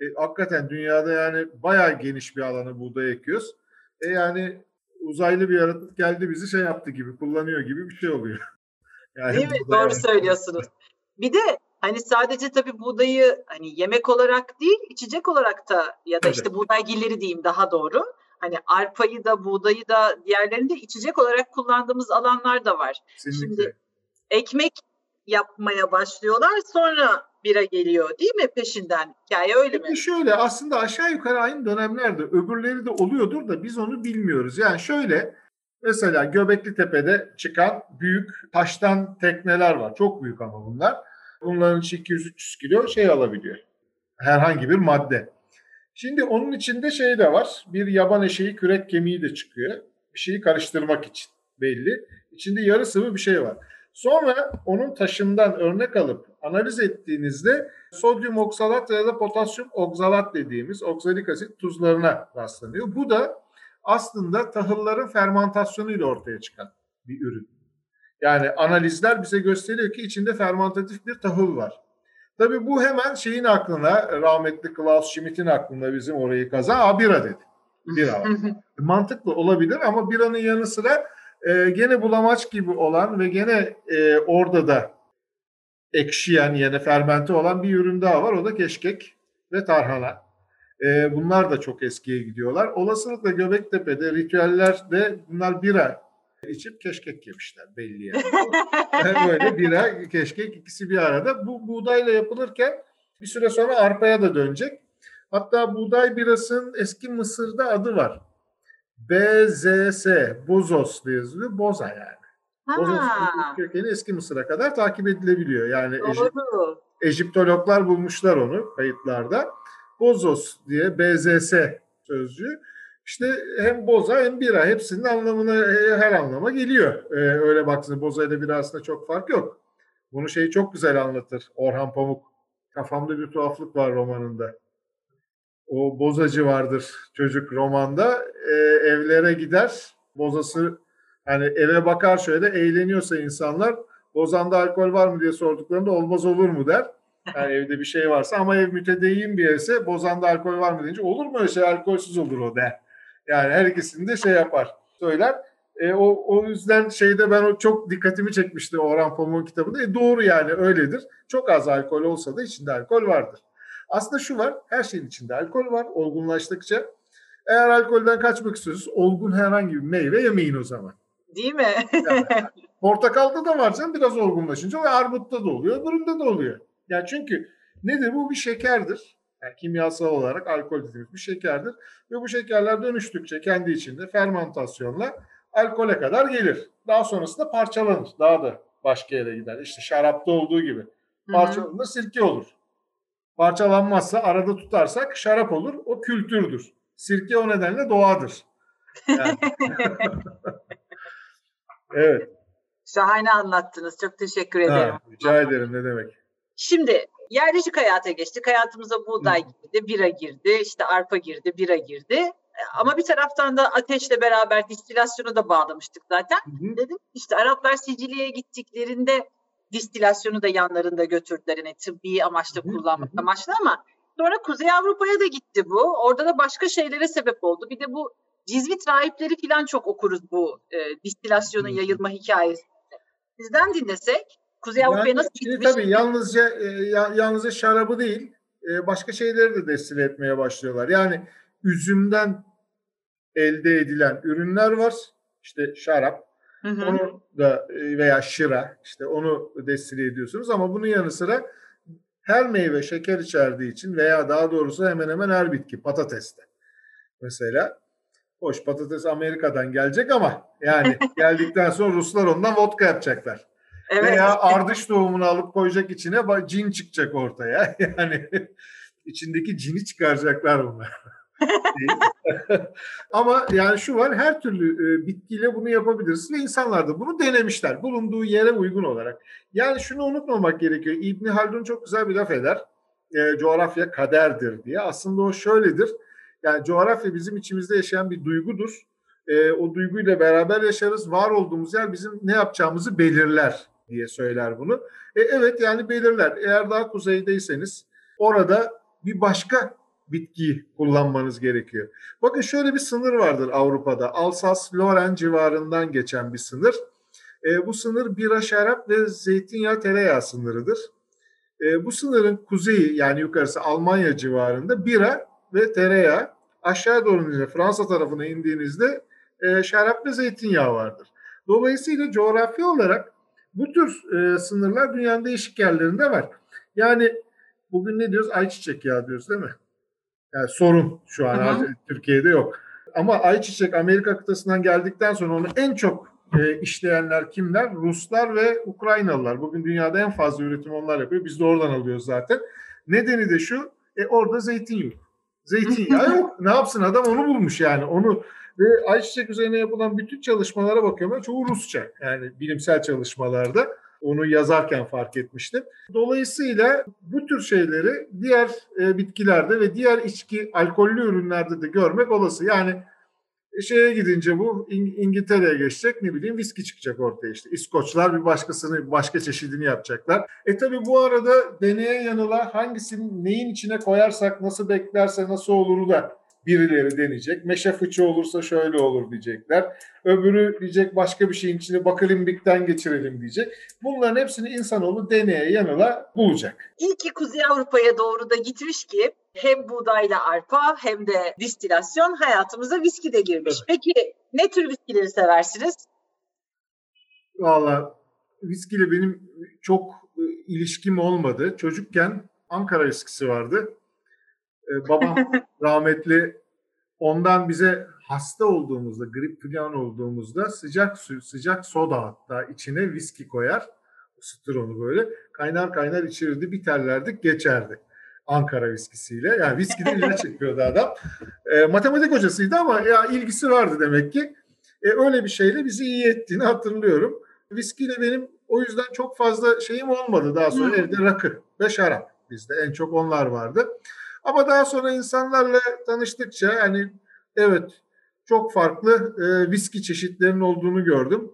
E, hakikaten dünyada yani bayağı geniş bir alanı buğday ekiyoruz. E yani uzaylı bir yaratık geldi bizi şey yaptı gibi, kullanıyor gibi bir şey oluyor. Yani Değil mi? Doğru yani. söylüyorsunuz. Bir de hani sadece tabii buğdayı hani yemek olarak değil, içecek olarak da ya da evet. işte buğdaygilleri diyeyim daha doğru hani arpayı da buğdayı da diğerlerini de içecek olarak kullandığımız alanlar da var. Kesinlikle. Şimdi ekmek yapmaya başlıyorlar sonra bira geliyor değil mi peşinden? Hikaye öyle Peki mi? Şöyle aslında aşağı yukarı aynı dönemlerde öbürleri de oluyordur da biz onu bilmiyoruz. Yani şöyle mesela Göbekli Tepe'de çıkan büyük taştan tekneler var. Çok büyük ama bunlar. Bunların 200-300 kilo şey alabiliyor. Herhangi bir madde. Şimdi onun içinde şey de var. Bir yaban eşeği kürek kemiği de çıkıyor. Bir şeyi karıştırmak için belli. İçinde yarı sıvı bir şey var. Sonra onun taşından örnek alıp analiz ettiğinizde sodyum oksalat ya da potasyum oksalat dediğimiz oksalik asit tuzlarına rastlanıyor. Bu da aslında tahılların fermentasyonuyla ortaya çıkan bir ürün. Yani analizler bize gösteriyor ki içinde fermentatif bir tahıl var. Tabii bu hemen şeyin aklına, rahmetli Klaus Schmidt'in aklına bizim orayı kazan, a bira dedi. Bira. Mantıklı olabilir ama biranın yanı sıra e, gene bulamaç gibi olan ve gene e, orada da ekşiyen yani fermente olan bir ürün daha var. O da keşkek ve tarhana. E, bunlar da çok eskiye gidiyorlar. Olasılıkla Göbektepe'de ritüellerde bunlar bira içip keşkek yemişler belli yani. Böyle bira, keşkek ikisi bir arada. Bu buğdayla yapılırken bir süre sonra arpaya da dönecek. Hatta buğday birasının eski Mısır'da adı var. BZS, Bozos diye yazılıyor. Boza yani. Bozos kökeni eski Mısır'a kadar takip edilebiliyor. Yani Doğru. Ejiptologlar bulmuşlar onu kayıtlarda. Bozos diye BZS sözcüğü. İşte hem boza hem bira hepsinin anlamına her anlama geliyor. Ee, öyle baktığında boza ile bira arasında çok fark yok. Bunu şeyi çok güzel anlatır Orhan Pamuk. Kafamda bir tuhaflık var romanında. O bozacı vardır çocuk romanda. Ee, evlere gider. Bozası Yani eve bakar şöyle eğleniyorsa insanlar Bozan'da alkol var mı diye sorduklarında olmaz olur mu der. Yani evde bir şey varsa ama ev mütedeyyin bir yerse Bozan'da alkol var mı deyince olur mu öyle şey alkolsüz olur o der. Yani her ikisini de şey yapar söyler. E, o, o yüzden şeyde ben o çok dikkatimi çekmişti Orhan Pamuk'un kitabında. E, doğru yani öyledir. Çok az alkol olsa da içinde alkol vardır. Aslında şu var, her şeyin içinde alkol var olgunlaştıkça. Eğer alkolden kaçmak istiyorsanız olgun herhangi bir meyve yemeyin o zaman. Değil mi? yani, portakalda da var canım biraz olgunlaşınca ve armutta da oluyor, öbüründe de oluyor. Yani çünkü nedir bu bir şekerdir. Yani kimyasal olarak alkol dediğimiz bir şekerdir. Ve bu şekerler dönüştükçe kendi içinde fermentasyonla alkole kadar gelir. Daha sonrasında parçalanır. Daha da başka yere gider. İşte şarapta olduğu gibi. Parçalanır sirke olur. Parçalanmazsa arada tutarsak şarap olur. O kültürdür. Sirke o nedenle doğadır. Yani. evet. Şahane anlattınız. Çok teşekkür ederim. Ha, rica ederim ne demek. Şimdi yerleşik hayata geçtik. Hayatımıza buğday girdi, bira girdi, işte arpa girdi, bira girdi. Ama bir taraftan da ateşle beraber distilasyonu da bağlamıştık zaten. Hı hı. Dedim işte Araplar Sicilya'ya gittiklerinde distilasyonu da yanlarında götürdüler. Yani tıbbi amaçla kullanmak amaçlı ama sonra Kuzey Avrupa'ya da gitti bu. Orada da başka şeylere sebep oldu. Bir de bu Cizvit rahipleri falan çok okuruz bu e, distilasyonun yayılma hikayesi. Sizden dinlesek Kuzey yani, Avrupa'ya nasıl gitmiş? Tabii yalnızca e, yalnızca şarabı değil e, başka şeyleri de destile etmeye başlıyorlar. Yani üzümden elde edilen ürünler var. İşte şarap, hı hı. onu da e, veya şıra işte onu destile ediyorsunuz ama bunun yanı sıra her meyve şeker içerdiği için veya daha doğrusu hemen hemen her bitki patateste. Mesela hoş patates Amerika'dan gelecek ama yani geldikten sonra Ruslar ondan vodka yapacaklar. Evet. Veya ardış tohumunu alıp koyacak içine cin çıkacak ortaya. Yani içindeki cini çıkaracaklar bunlar. Ama yani şu var her türlü e, bitkiyle bunu yapabilirsin ve insanlar da bunu denemişler bulunduğu yere uygun olarak. Yani şunu unutmamak gerekiyor. İbn Haldun çok güzel bir laf eder. E, coğrafya kaderdir diye. Aslında o şöyledir. Yani coğrafya bizim içimizde yaşayan bir duygudur. E, o duyguyla beraber yaşarız. Var olduğumuz yer bizim ne yapacağımızı belirler diye söyler bunu. E, evet yani belirler. Eğer daha kuzeydeyseniz orada bir başka bitkiyi kullanmanız gerekiyor. Bakın şöyle bir sınır vardır Avrupa'da. Alsas-Lorraine civarından geçen bir sınır. E, bu sınır bira, şarap ve zeytinyağı tereyağı sınırıdır. E, bu sınırın kuzeyi yani yukarısı Almanya civarında bira ve tereyağı aşağı doğru Fransa tarafına indiğinizde e, şarap ve zeytinyağı vardır. Dolayısıyla coğrafi olarak bu tür e, sınırlar dünyanın değişik yerlerinde var. Yani bugün ne diyoruz? Ayçiçek yağı diyoruz değil mi? Yani sorun şu an Hı-hı. Türkiye'de yok. Ama ayçiçek Amerika kıtasından geldikten sonra onu en çok e, işleyenler kimler? Ruslar ve Ukraynalılar. Bugün dünyada en fazla üretim onlar yapıyor. Biz de oradan alıyoruz zaten. Nedeni de şu, e, orada zeytin yok. Zeytinyağı yok. Ne yapsın adam onu bulmuş yani. Onu ve ayçiçek üzerine yapılan bütün çalışmalara bakıyorum. Çoğu Rusça yani bilimsel çalışmalarda. Onu yazarken fark etmiştim. Dolayısıyla bu tür şeyleri diğer e, bitkilerde ve diğer içki alkollü ürünlerde de görmek olası. Yani e, şeye gidince bu İng- İngiltere'ye geçecek ne bileyim viski çıkacak ortaya işte. İskoçlar bir başkasını başka çeşidini yapacaklar. E tabi bu arada deneye yanıla hangisini neyin içine koyarsak nasıl beklerse nasıl oluru da birileri deneyecek. Meşe fıçı olursa şöyle olur diyecekler. Öbürü diyecek başka bir şeyin içine bakalimbikten geçirelim diyecek. Bunların hepsini insanoğlu deneye yanıla bulacak. İyi ki Kuzey Avrupa'ya doğru da gitmiş ki hem buğdayla arpa hem de distilasyon hayatımıza viski de girmiş. Evet. Peki ne tür viskileri seversiniz? Valla viskiyle benim çok e, ilişkim olmadı. Çocukken Ankara viskisi vardı. Ee, babam rahmetli ondan bize hasta olduğumuzda, grip falan olduğumuzda sıcak su, sıcak soda hatta içine viski koyar. Isıtır onu böyle. Kaynar kaynar içirirdi, biterlerdik, geçerdi. Ankara viskisiyle. Yani viskide ilaç çekiyordu adam. E, matematik hocasıydı ama ya ilgisi vardı demek ki. E, öyle bir şeyle bizi iyi ettiğini hatırlıyorum. Viskiyle benim o yüzden çok fazla şeyim olmadı. Daha sonra evde rakı ve şarap bizde en çok onlar vardı. Ama daha sonra insanlarla tanıştıkça yani evet çok farklı e, viski çeşitlerinin olduğunu gördüm.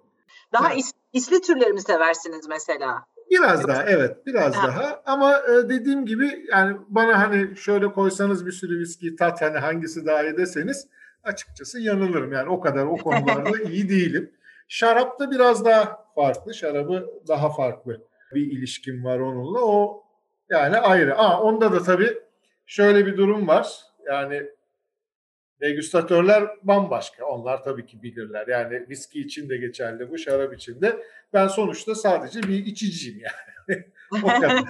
Daha is, isli türleri mi seversiniz mesela? Biraz Yoksa... daha evet biraz ha. daha ama e, dediğim gibi yani bana hani şöyle koysanız bir sürü viski tat hani hangisi daha iyi deseniz açıkçası yanılırım yani o kadar o konularda iyi değilim. Şarapta biraz daha farklı şarabı daha farklı bir ilişkim var onunla o yani ayrı. Aa, onda da tabii şöyle bir durum var yani degüstatörler bambaşka. Onlar tabii ki bilirler. Yani viski için de geçerli bu, şarap için de. Ben sonuçta sadece bir içiciyim yani. o kadar.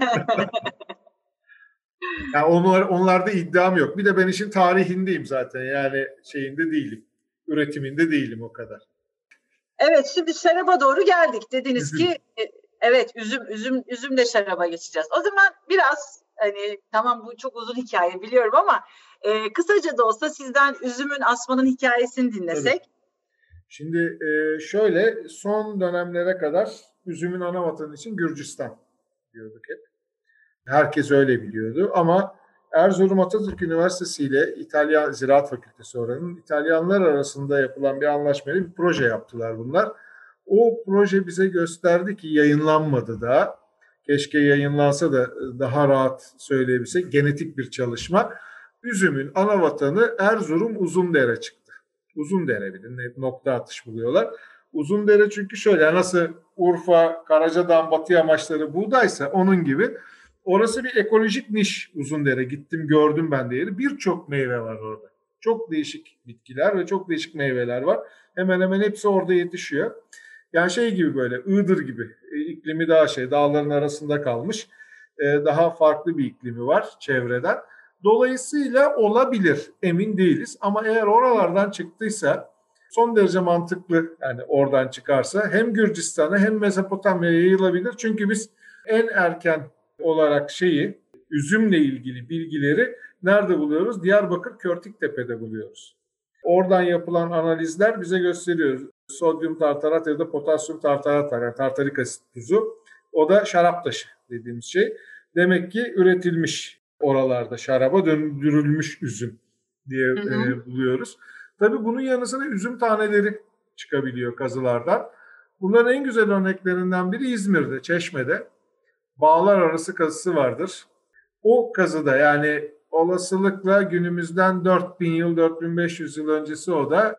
yani onlar, onlarda iddiam yok. Bir de ben işin tarihindeyim zaten. Yani şeyinde değilim. Üretiminde değilim o kadar. Evet şimdi şaraba doğru geldik. Dediniz üzüm. ki e, evet üzüm üzüm üzümle şaraba geçeceğiz. O zaman biraz hani tamam bu çok uzun hikaye biliyorum ama e, kısaca da olsa sizden üzümün asmanın hikayesini dinlesek. Tabii. Şimdi e, şöyle son dönemlere kadar üzümün ana vatanı için Gürcistan diyorduk hep. Herkes öyle biliyordu ama Erzurum Atatürk Üniversitesi ile İtalya Ziraat Fakültesi oranın İtalyanlar arasında yapılan bir anlaşmayla bir proje yaptılar bunlar. O proje bize gösterdi ki yayınlanmadı da keşke yayınlansa da daha rahat söyleyebilsek genetik bir çalışma. Üzümün ana vatanı Erzurum Uzundere çıktı. Uzundere bilin nokta atış buluyorlar. Uzundere çünkü şöyle nasıl Urfa, Karacadağ, Batı yamaçları buğdaysa onun gibi orası bir ekolojik niş Uzundere. Gittim gördüm ben de yeri. Birçok meyve var orada. Çok değişik bitkiler ve çok değişik meyveler var. Hemen hemen hepsi orada yetişiyor. Yani şey gibi böyle Iğdır gibi e, iklimi daha şey dağların arasında kalmış. E, daha farklı bir iklimi var çevreden. Dolayısıyla olabilir emin değiliz ama eğer oralardan çıktıysa son derece mantıklı yani oradan çıkarsa hem Gürcistan'a hem Mezopotamya'ya yayılabilir. Çünkü biz en erken olarak şeyi üzümle ilgili bilgileri nerede buluyoruz? Diyarbakır Körtiktepe'de buluyoruz. Oradan yapılan analizler bize gösteriyor. Sodyum tartarat ya da potasyum tartarat var. Yani tartarik asit tuzu. O da şarap taşı dediğimiz şey. Demek ki üretilmiş oralarda şaraba döndürülmüş üzüm diye hı hı. E, buluyoruz. Tabii bunun yanı sıra üzüm taneleri çıkabiliyor kazılardan. Bunların en güzel örneklerinden biri İzmir'de, Çeşme'de. Bağlar arası kazısı vardır. O kazıda yani olasılıkla günümüzden 4000 yıl, 4500 yıl öncesi o da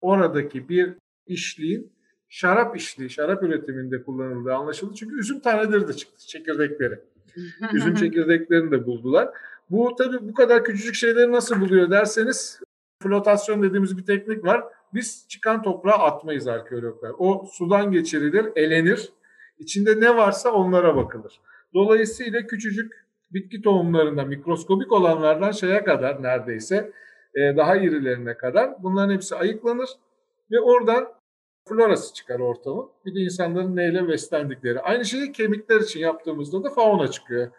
oradaki bir işliğin şarap işliği, şarap üretiminde kullanıldığı anlaşıldı. Çünkü üzüm taneleri de çıktı, çekirdekleri. Üzüm çekirdeklerini de buldular. Bu tabii bu kadar küçücük şeyleri nasıl buluyor derseniz flotasyon dediğimiz bir teknik var. Biz çıkan toprağa atmayız arkeologlar. O sudan geçirilir, elenir. İçinde ne varsa onlara bakılır. Dolayısıyla küçücük bitki tohumlarından, mikroskobik olanlardan şeye kadar neredeyse e, daha irilerine kadar bunların hepsi ayıklanır ve oradan florası çıkar ortamın. Bir de insanların neyle beslendikleri. Aynı şeyi kemikler için yaptığımızda da fauna çıkıyor.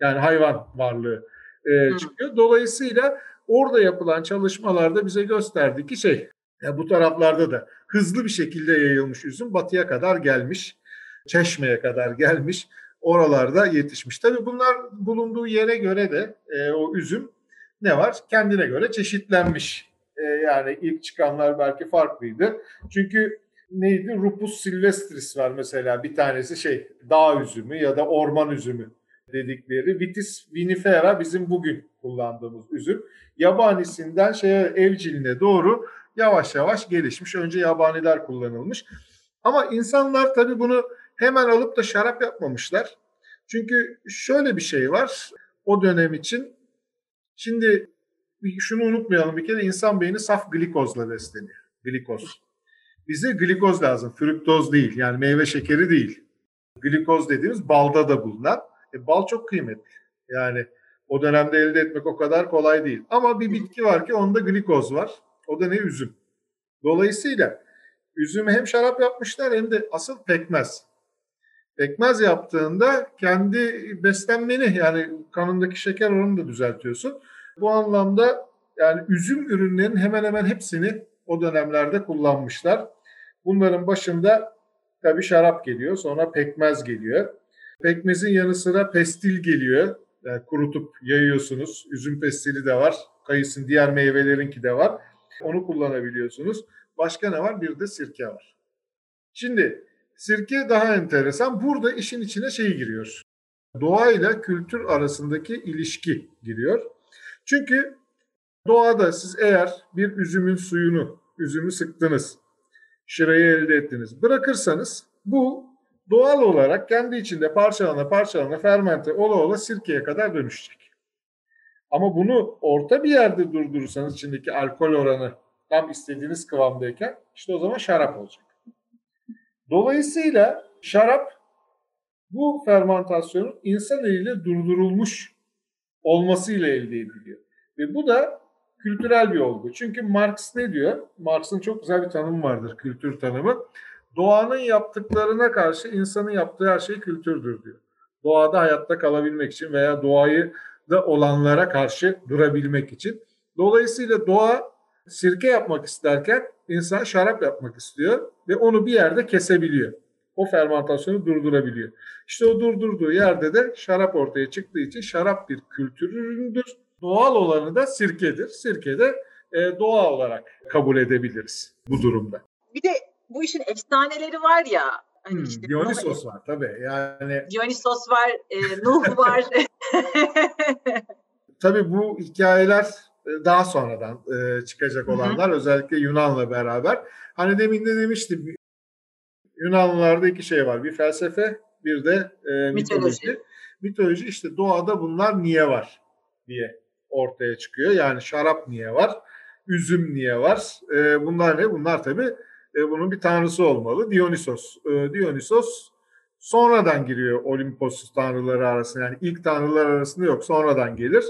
Yani hayvan varlığı e, çıkıyor. Dolayısıyla orada yapılan çalışmalarda bize gösterdi ki şey, ya bu taraflarda da hızlı bir şekilde yayılmış üzüm batıya kadar gelmiş. Çeşme'ye kadar gelmiş. Oralarda yetişmiş. Tabii bunlar bulunduğu yere göre de e, o üzüm ne var? Kendine göre çeşitlenmiş. E, yani ilk çıkanlar belki farklıydı. Çünkü neydi? Rupus silvestris var mesela bir tanesi şey dağ üzümü ya da orman üzümü dedikleri. Vitis vinifera bizim bugün kullandığımız üzüm. Yabanisinden şeye evciline doğru yavaş yavaş gelişmiş. Önce yabaniler kullanılmış. Ama insanlar tabii bunu hemen alıp da şarap yapmamışlar. Çünkü şöyle bir şey var o dönem için. Şimdi şunu unutmayalım bir kere insan beyni saf glikozla besleniyor. Glikoz. Bize glikoz lazım, fruktoz değil. Yani meyve şekeri değil. Glikoz dediğimiz balda da bulunan. E, bal çok kıymetli. Yani o dönemde elde etmek o kadar kolay değil. Ama bir bitki var ki onda glikoz var. O da ne? Üzüm. Dolayısıyla üzümü hem şarap yapmışlar hem de asıl pekmez. Pekmez yaptığında kendi beslenmeni yani kanındaki şeker oranını da düzeltiyorsun. Bu anlamda yani üzüm ürünlerinin hemen hemen hepsini o dönemlerde kullanmışlar. Bunların başında tabii şarap geliyor, sonra pekmez geliyor. Pekmezin yanı sıra pestil geliyor. Yani kurutup yayıyorsunuz. Üzüm pestili de var. Kayısın diğer meyvelerinki de var. Onu kullanabiliyorsunuz. Başka ne var? Bir de sirke var. Şimdi sirke daha enteresan. Burada işin içine şey giriyor. Doğayla kültür arasındaki ilişki giriyor. Çünkü doğada siz eğer bir üzümün suyunu, üzümü sıktınız, şırayı elde ettiniz, bırakırsanız bu doğal olarak kendi içinde parçalana parçalana fermente ola ola sirkeye kadar dönüşecek. Ama bunu orta bir yerde durdurursanız içindeki alkol oranı tam istediğiniz kıvamdayken işte o zaman şarap olacak. Dolayısıyla şarap bu fermentasyonun insan eliyle durdurulmuş olmasıyla elde ediliyor. Ve bu da kültürel bir olgu. Çünkü Marx ne diyor? Marx'ın çok güzel bir tanımı vardır, kültür tanımı. Doğanın yaptıklarına karşı insanın yaptığı her şey kültürdür diyor. Doğada hayatta kalabilmek için veya doğayı da olanlara karşı durabilmek için. Dolayısıyla doğa sirke yapmak isterken insan şarap yapmak istiyor ve onu bir yerde kesebiliyor. O fermentasyonu durdurabiliyor. İşte o durdurduğu yerde de şarap ortaya çıktığı için şarap bir kültür ürünüdür. Doğal olanı da sirkedir. Sirke de e, doğa olarak kabul edebiliriz bu durumda. Bir de bu işin efsaneleri var ya. Hani hmm, işte Dionysos var tabii. Yani Dionysos var, e, Nuh var. tabii bu hikayeler e, daha sonradan e, çıkacak olanlar. Hı hı. Özellikle Yunan'la beraber. Hani demin de demiştim Yunanlılarda iki şey var. Bir felsefe, bir de e, mitoloji. Mitoloji işte doğada bunlar niye var diye ortaya çıkıyor. Yani şarap niye var? Üzüm niye var? E, bunlar ne? Bunlar tabii e, bunun bir tanrısı olmalı. Dionysos. E, Dionysos sonradan giriyor Olimpos tanrıları arasında. Yani ilk tanrılar arasında yok. Sonradan gelir.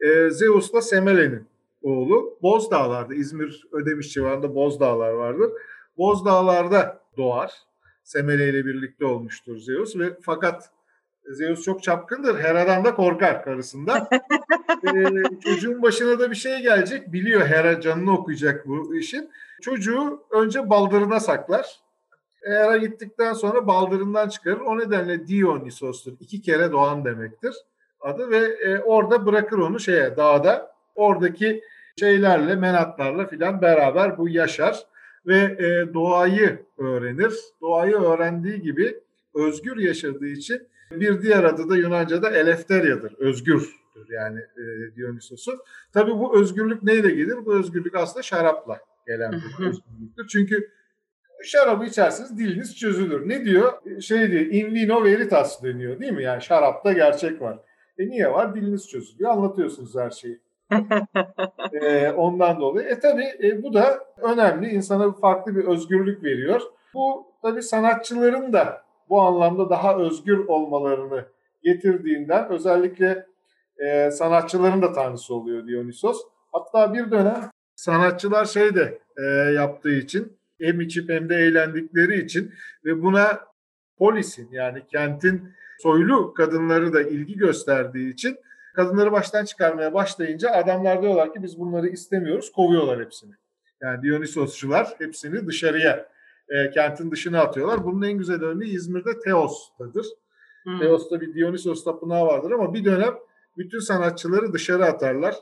E, Zeus'la Semele'nin oğlu. Bozdağlar'da, İzmir Ödemiş civarında Bozdağlar vardır. Bozdağlar'da doğar. Semele ile birlikte olmuştur Zeus ve fakat Zeus çok çapkındır. Hera'dan da korkar karısından. ee, çocuğun başına da bir şey gelecek. Biliyor Hera canını okuyacak bu işin. Çocuğu önce baldırına saklar. Hera gittikten sonra baldırından çıkarır. O nedenle Dionysos'tur. İki kere doğan demektir adı ve e, orada bırakır onu şeye dağda. Oradaki şeylerle, menatlarla filan beraber bu yaşar ve e, doğayı öğrenir. Doğayı öğrendiği gibi özgür yaşadığı için bir diğer adı da Yunanca'da elefteriyadır. Özgürdür yani e, Dionysos'un. Tabii bu özgürlük neyle gelir? Bu özgürlük aslında şarapla gelen bir özgürlüktür. Çünkü şarabı içerseniz diliniz çözülür. Ne diyor? Şey diyor, in vino veritas deniyor değil mi? Yani şarapta gerçek var. E niye var? Diliniz çözülüyor. Anlatıyorsunuz her şeyi. e, ondan dolayı. E tabi e, bu da önemli. İnsana farklı bir özgürlük veriyor. Bu tabi sanatçıların da bu anlamda daha özgür olmalarını getirdiğinden özellikle e, sanatçıların da tanrısı oluyor Dionysos. Hatta bir dönem sanatçılar şey de e, yaptığı için hem içip hem de eğlendikleri için ve buna polisin yani kentin soylu kadınları da ilgi gösterdiği için kadınları baştan çıkarmaya başlayınca adamlar diyorlar ki biz bunları istemiyoruz, kovuyorlar hepsini. Yani Dionysosçular hepsini dışarıya, e, kentin dışına atıyorlar. Bunun en güzel örneği İzmir'de Teos'tadır. Hmm. Teos'ta bir Dionysos tapınağı vardır ama bir dönem bütün sanatçıları dışarı atarlar.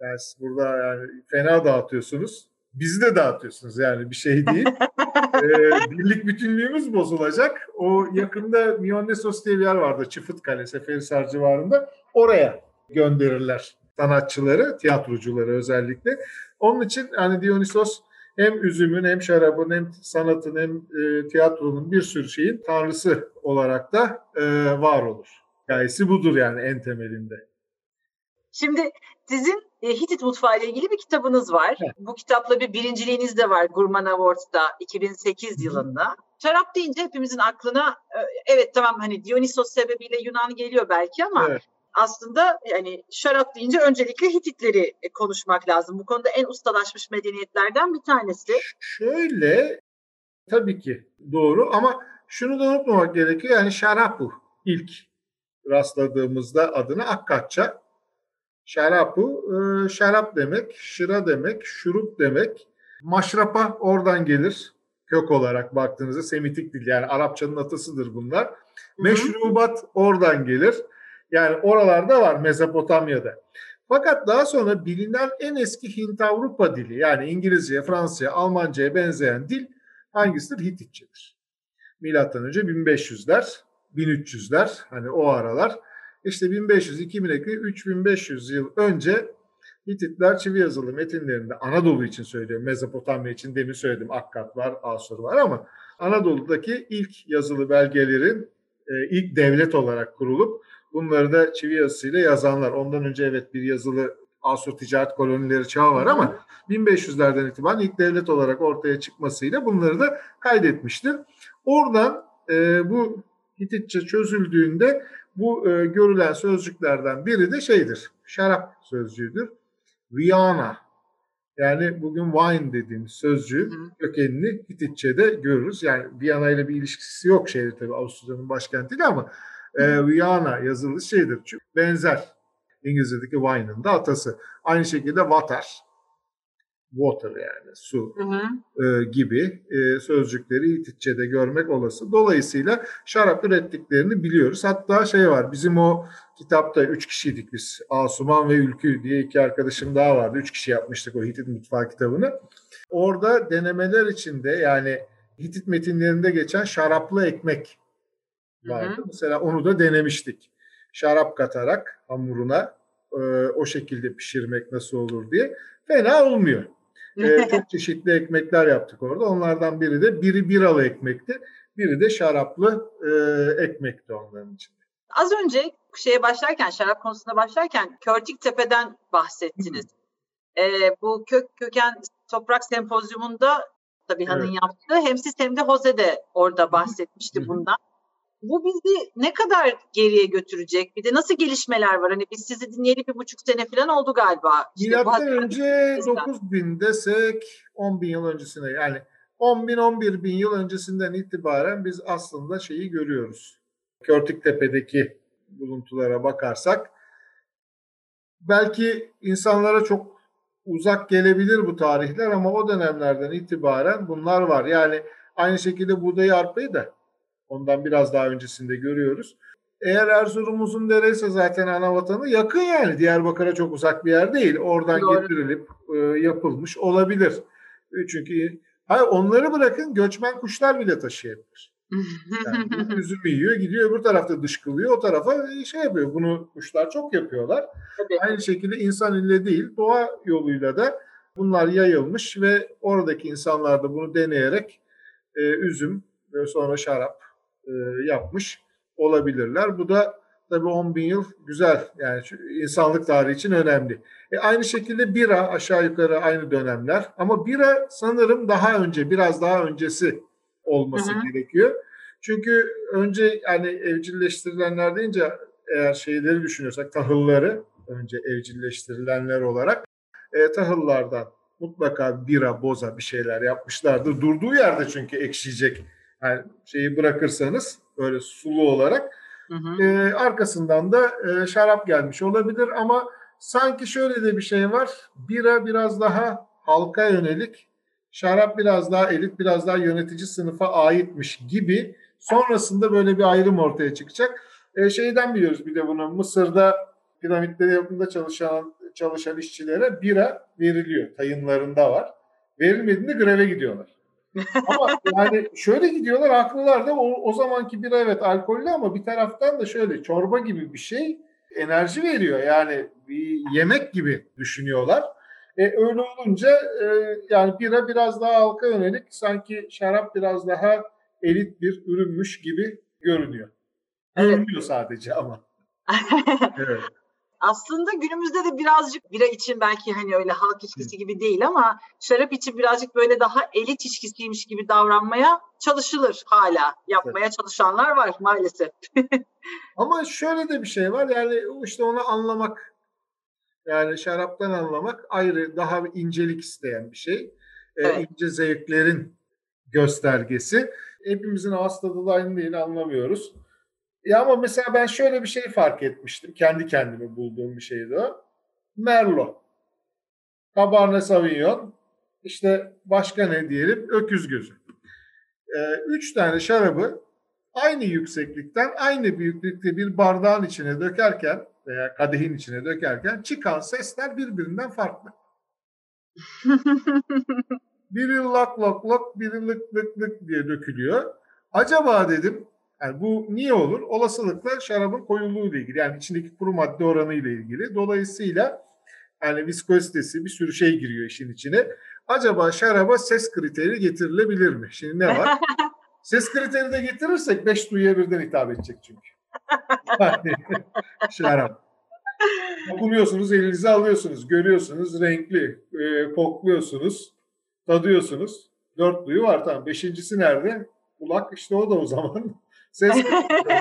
Yani siz burada yani fena dağıtıyorsunuz. Bizi de dağıtıyorsunuz yani bir şey değil. ee, birlik bütünlüğümüz bozulacak. O yakında Mionnesos diye bir yer vardı. Çıfıt Kale, Seferihisar civarında. Oraya gönderirler sanatçıları, tiyatrocuları özellikle. Onun için hani Dionysos hem üzümün hem şarabın hem sanatın hem e, tiyatronun bir sürü şeyin tanrısı olarak da e, var olur. Hikayesi budur yani en temelinde. Şimdi sizin e, Hitit mutfağı ile ilgili bir kitabınız var. Evet. Bu kitapla bir birinciliğiniz de var Gurman Awards'da 2008 Hı. yılında. Şarap deyince hepimizin aklına e, evet tamam hani Dionysos sebebiyle Yunan geliyor belki ama evet. Aslında yani şarap deyince öncelikle Hititleri e, konuşmak lazım. Bu konuda en ustalaşmış medeniyetlerden bir tanesi. Şöyle tabii ki doğru ama şunu da unutmamak gerekiyor. Yani şarap bu ilk rastladığımızda adını Akkadça Şarapu, e, şarap demek, şıra demek, şurup demek. Maşrapa oradan gelir kök olarak baktığınızda Semitik dil yani Arapçanın atasıdır bunlar. Meşrubat oradan gelir. Yani oralarda var Mezopotamya'da. Fakat daha sonra bilinen en eski Hint-Avrupa dili yani İngilizce, Fransızca, Almanca'ya benzeyen dil hangisidir? Hititçedir. Milattan önce 1500'ler, 1300'ler hani o aralar. İşte 1500, 2000, 3500 yıl önce Hititler çivi yazılı metinlerinde Anadolu için söylüyorum. Mezopotamya için demin söyledim. Akkad var, Asur var ama Anadolu'daki ilk yazılı belgelerin e, ilk devlet olarak kurulup bunları da çivi yazısıyla yazanlar. Ondan önce evet bir yazılı Asur ticaret kolonileri çağı var ama 1500'lerden itibaren ilk devlet olarak ortaya çıkmasıyla bunları da kaydetmiştir. Oradan e, bu Hititçe çözüldüğünde bu e, görülen sözcüklerden biri de şeydir. Şarap sözcüğüdür. Viyana yani bugün wine dediğimiz sözcüğün kökenini Hititçe'de görürüz. Yani Viyana ile bir ilişkisi yok şehri tabii Avusturya'nın başkentiyle ama e, Viyana yazılı şeydir. Çünkü benzer İngilizce'deki wine'ın da atası. Aynı şekilde water water yani su hı hı. E, gibi e, sözcükleri Hititçe'de görmek olası. Dolayısıyla şarap ürettiklerini biliyoruz. Hatta şey var bizim o kitapta üç kişiydik biz. Asuman ve Ülkü diye iki arkadaşım daha vardı. Üç kişi yapmıştık o Hitit mutfağı kitabını. Orada denemeler içinde yani Hitit metinlerinde geçen şaraplı ekmek vardı. Hı hı. Mesela onu da denemiştik. Şarap katarak hamuruna e, o şekilde pişirmek nasıl olur diye. Fena olmuyor e, çok çeşitli ekmekler yaptık orada. Onlardan biri de biri biralı ekmekti. Biri de şaraplı e, ekmekti onların için. Az önce şeye başlarken, şarap konusuna başlarken Körtik Tepe'den bahsettiniz. e, bu kök köken toprak sempozyumunda tabii Han'ın evet. yaptığı hem siz hem de Jose de orada bahsetmişti bundan bu bizi ne kadar geriye götürecek? Bir de nasıl gelişmeler var? Hani biz sizi dinleyeli bir buçuk sene falan oldu galiba. İşte Milattan önce 9 bin desek 10 bin yıl öncesine yani 10 bin 11 bin yıl öncesinden itibaren biz aslında şeyi görüyoruz. Körtüktepe'deki buluntulara bakarsak belki insanlara çok uzak gelebilir bu tarihler ama o dönemlerden itibaren bunlar var. Yani aynı şekilde buğdayı arpayı da Ondan biraz daha öncesinde görüyoruz. Eğer Erzurum'un dereyse zaten ana vatanı yakın yani. Diyarbakır'a çok uzak bir yer değil. Oradan Doğru. getirilip e, yapılmış olabilir. E, çünkü hayır onları bırakın göçmen kuşlar bile taşıyabilir. Yani üzümü yiyor gidiyor öbür tarafta dışkılıyor o tarafa şey yapıyor. Bunu kuşlar çok yapıyorlar. Tabii. Aynı şekilde insan ile değil doğa yoluyla da bunlar yayılmış ve oradaki insanlar da bunu deneyerek e, üzüm ve sonra şarap e, yapmış olabilirler. Bu da tabii 10 bin yıl güzel yani insanlık tarihi için önemli. E aynı şekilde bira aşağı yukarı aynı dönemler ama bira sanırım daha önce biraz daha öncesi olması hı hı. gerekiyor. Çünkü önce yani evcilleştirilenler deyince eğer şeyleri düşünüyorsak tahılları önce evcilleştirilenler olarak e, tahıllardan mutlaka bira, boza bir şeyler yapmışlardır. Durduğu yerde çünkü ekşiyecek yani şeyi bırakırsanız böyle sulu olarak hı hı. E, arkasından da e, şarap gelmiş olabilir ama sanki şöyle de bir şey var. Bira biraz daha halka yönelik, şarap biraz daha elit, biraz daha yönetici sınıfa aitmiş gibi sonrasında böyle bir ayrım ortaya çıkacak. E, şeyden biliyoruz bir de bunu Mısır'da piramitleri yapımında çalışan çalışan işçilere bira veriliyor. Tayınlarında var. Verilmediğinde greve gidiyorlar. Ama yani şöyle gidiyorlar haklılar da o, o zamanki bira evet alkollü ama bir taraftan da şöyle çorba gibi bir şey enerji veriyor. Yani bir yemek gibi düşünüyorlar. E, öyle olunca e, yani bira biraz daha halka yönelik sanki şarap biraz daha elit bir ürünmüş gibi görünüyor. Evet. Görünüyor sadece ama. evet aslında günümüzde de birazcık bira için belki hani öyle halk içkisi gibi değil ama şarap için birazcık böyle daha elit içkisiymiş gibi davranmaya çalışılır hala. Yapmaya evet. çalışanlar var maalesef. ama şöyle de bir şey var yani işte onu anlamak yani şaraptan anlamak ayrı daha incelik isteyen bir şey. Ee, evet. Ee, ince zevklerin göstergesi. Hepimizin ağız tadı da aynı değil anlamıyoruz. Ya ama mesela ben şöyle bir şey fark etmiştim. Kendi kendime bulduğum bir şeydi o. Merlot. Cabernet Sauvignon. İşte başka ne diyelim? Öküz gözü. Ee, üç tane şarabı aynı yükseklikten, aynı büyüklükte bir bardağın içine dökerken veya kadehin içine dökerken çıkan sesler birbirinden farklı. biri lak lak lak, biri lık lık lık diye dökülüyor. Acaba dedim yani bu niye olur? Olasılıkla şarabın koyuluğu ile ilgili. Yani içindeki kuru madde oranı ile ilgili. Dolayısıyla yani viskozitesi bir sürü şey giriyor işin içine. Acaba şaraba ses kriteri getirilebilir mi? Şimdi ne var? ses kriteri de getirirsek beş duyuya birden hitap edecek çünkü. Yani, şarap. Dokunuyorsunuz, elinize alıyorsunuz, görüyorsunuz, renkli, e, kokluyorsunuz, tadıyorsunuz. Dört duyu var tamam. Beşincisi nerede? Kulak işte o da o zaman. Ses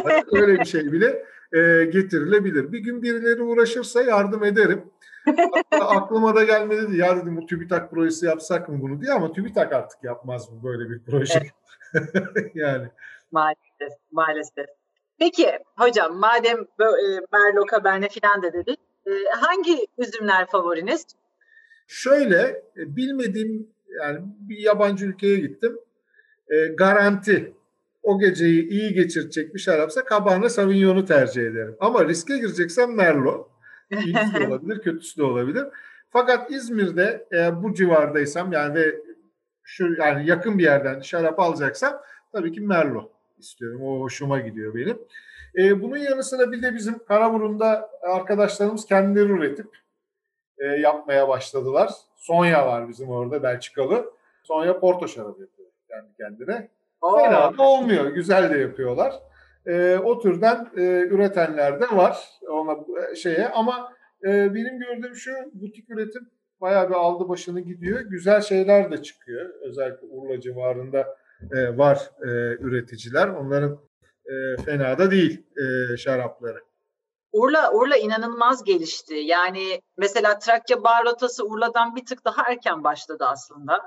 öyle bir şey bile e, getirilebilir. Bir gün birileri uğraşırsa yardım ederim. Hatta aklıma da gelmedi. Ya dedim bu TÜBİTAK projesi yapsak mı bunu diye ama TÜBİTAK artık yapmaz mı böyle bir proje? Evet. yani. Maalesef, maalesef. Peki hocam madem böyle, Merlot, Cabernet filan da dedik. E, hangi üzümler favoriniz? Şöyle e, bilmediğim yani bir yabancı ülkeye gittim. E, garanti o geceyi iyi geçirecek bir şarapsa Cabernet Sauvignon'u tercih ederim. Ama riske gireceksem Merlot. İyisi de olabilir, kötüsü de olabilir. Fakat İzmir'de eğer bu civardaysam yani ve şu yani yakın bir yerden şarap alacaksam tabii ki Merlot istiyorum. O hoşuma gidiyor benim. E, bunun yanı sıra bir de bizim Karaburun'da arkadaşlarımız kendileri üretip e, yapmaya başladılar. Sonya var bizim orada Belçikalı. Sonya Porto şarabı yapıyor kendi kendine. Oo. Fena da olmuyor. Güzel de yapıyorlar. E, o türden e, üretenler de var ona e, şeye ama e, benim gördüğüm şu butik üretim bayağı bir aldı başını gidiyor. Güzel şeyler de çıkıyor. Özellikle Urla civarında e, var e, üreticiler. Onların e, fena da değil e, şarapları. Urla Urla inanılmaz gelişti. Yani mesela Trakya bar rotası Urla'dan bir tık daha erken başladı aslında.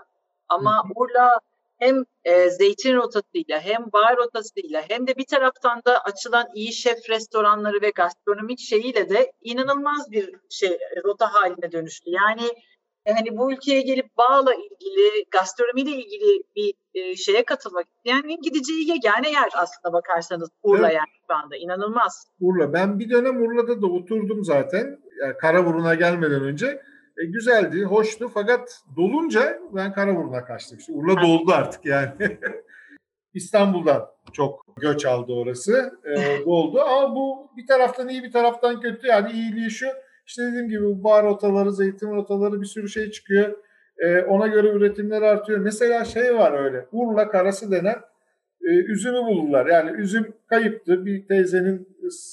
Ama Urla hem e, zeytin rotasıyla hem bar rotasıyla hem de bir taraftan da açılan iyi şef restoranları ve gastronomik şeyiyle de inanılmaz bir şey rota haline dönüştü. Yani e, hani bu ülkeye gelip bağla ilgili, gastronomiyle ilgili bir e, şeye katılmak isteyenin gideceği yegane yer aslında bakarsanız Urla evet. yani şu anda inanılmaz. Urla. Ben bir dönem Urla'da da oturdum zaten. Yani Karaburun'a gelmeden önce. E, güzeldi, hoştu fakat dolunca ben Karaburun'a kaçtım. İşte Urla doldu artık yani. İstanbul'dan çok göç aldı orası. E, doldu ama bu bir taraftan iyi bir taraftan kötü. Yani iyiliği şu işte dediğim gibi bu bar rotaları, zeytin rotaları bir sürü şey çıkıyor. E, ona göre üretimler artıyor. Mesela şey var öyle. Urla karası denen e, üzümü bulurlar. Yani üzüm kayıptı. Bir teyzenin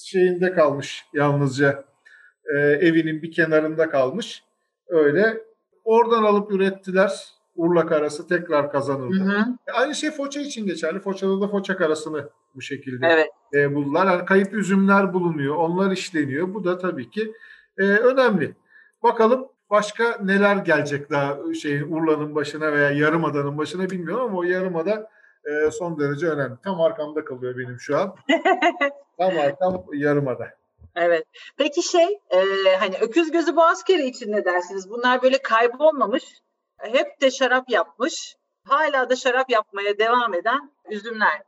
şeyinde kalmış yalnızca. E, evinin bir kenarında kalmış. Öyle. Oradan alıp ürettiler. Urla karası tekrar kazanıldı. Hı hı. E, aynı şey Foça için geçerli. Foça'da da Foça karasını bu şekilde evet. e, buldular. Yani kayıp üzümler bulunuyor. Onlar işleniyor. Bu da tabii ki e, önemli. Bakalım başka neler gelecek daha şey Urla'nın başına veya Yarımada'nın başına bilmiyorum ama o Yarımada e, son derece önemli. Tam arkamda kalıyor benim şu an. tam arkam Yarımada. Evet. Peki şey e, hani öküz gözü boğaz kere için ne dersiniz? Bunlar böyle kaybolmamış, hep de şarap yapmış, hala da şarap yapmaya devam eden üzümler.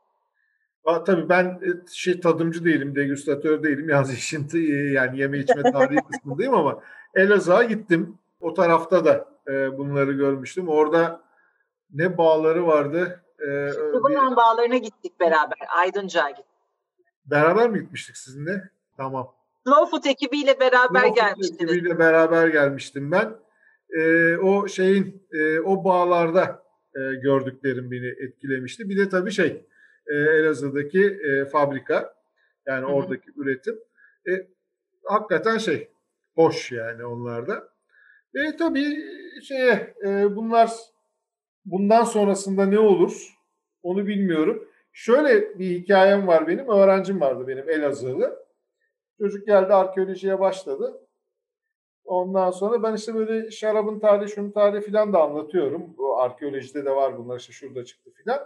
Aa, tabii ben e, şey tadımcı değilim, degüstatör değilim. Yalnız işin yani yeme içme tarihi kısmındayım ama Elazığ'a gittim. O tarafta da e, bunları görmüştüm. Orada ne bağları vardı? E, Sıvınan bir... bağlarına gittik beraber. Aydıncağa gittik. Beraber mi gitmiştik sizinle? Tamam. Slow Food ekibiyle beraber Slow gelmiştiniz. ekibiyle beraber gelmiştim ben. E, o şeyin e, o bağlarda e, gördüklerim beni etkilemişti. Bir de tabii şey e, Elazığ'daki e, fabrika yani Hı-hı. oradaki üretim e, hakikaten şey hoş yani onlarda. E tabii şeye e, bunlar bundan sonrasında ne olur onu bilmiyorum. Şöyle bir hikayem var benim. Öğrencim vardı benim Elazığlı. Çocuk geldi arkeolojiye başladı. Ondan sonra ben işte böyle şarabın tarihi, şunun tarihi filan da anlatıyorum. Bu arkeolojide de var bunlar işte şurada çıktı filan.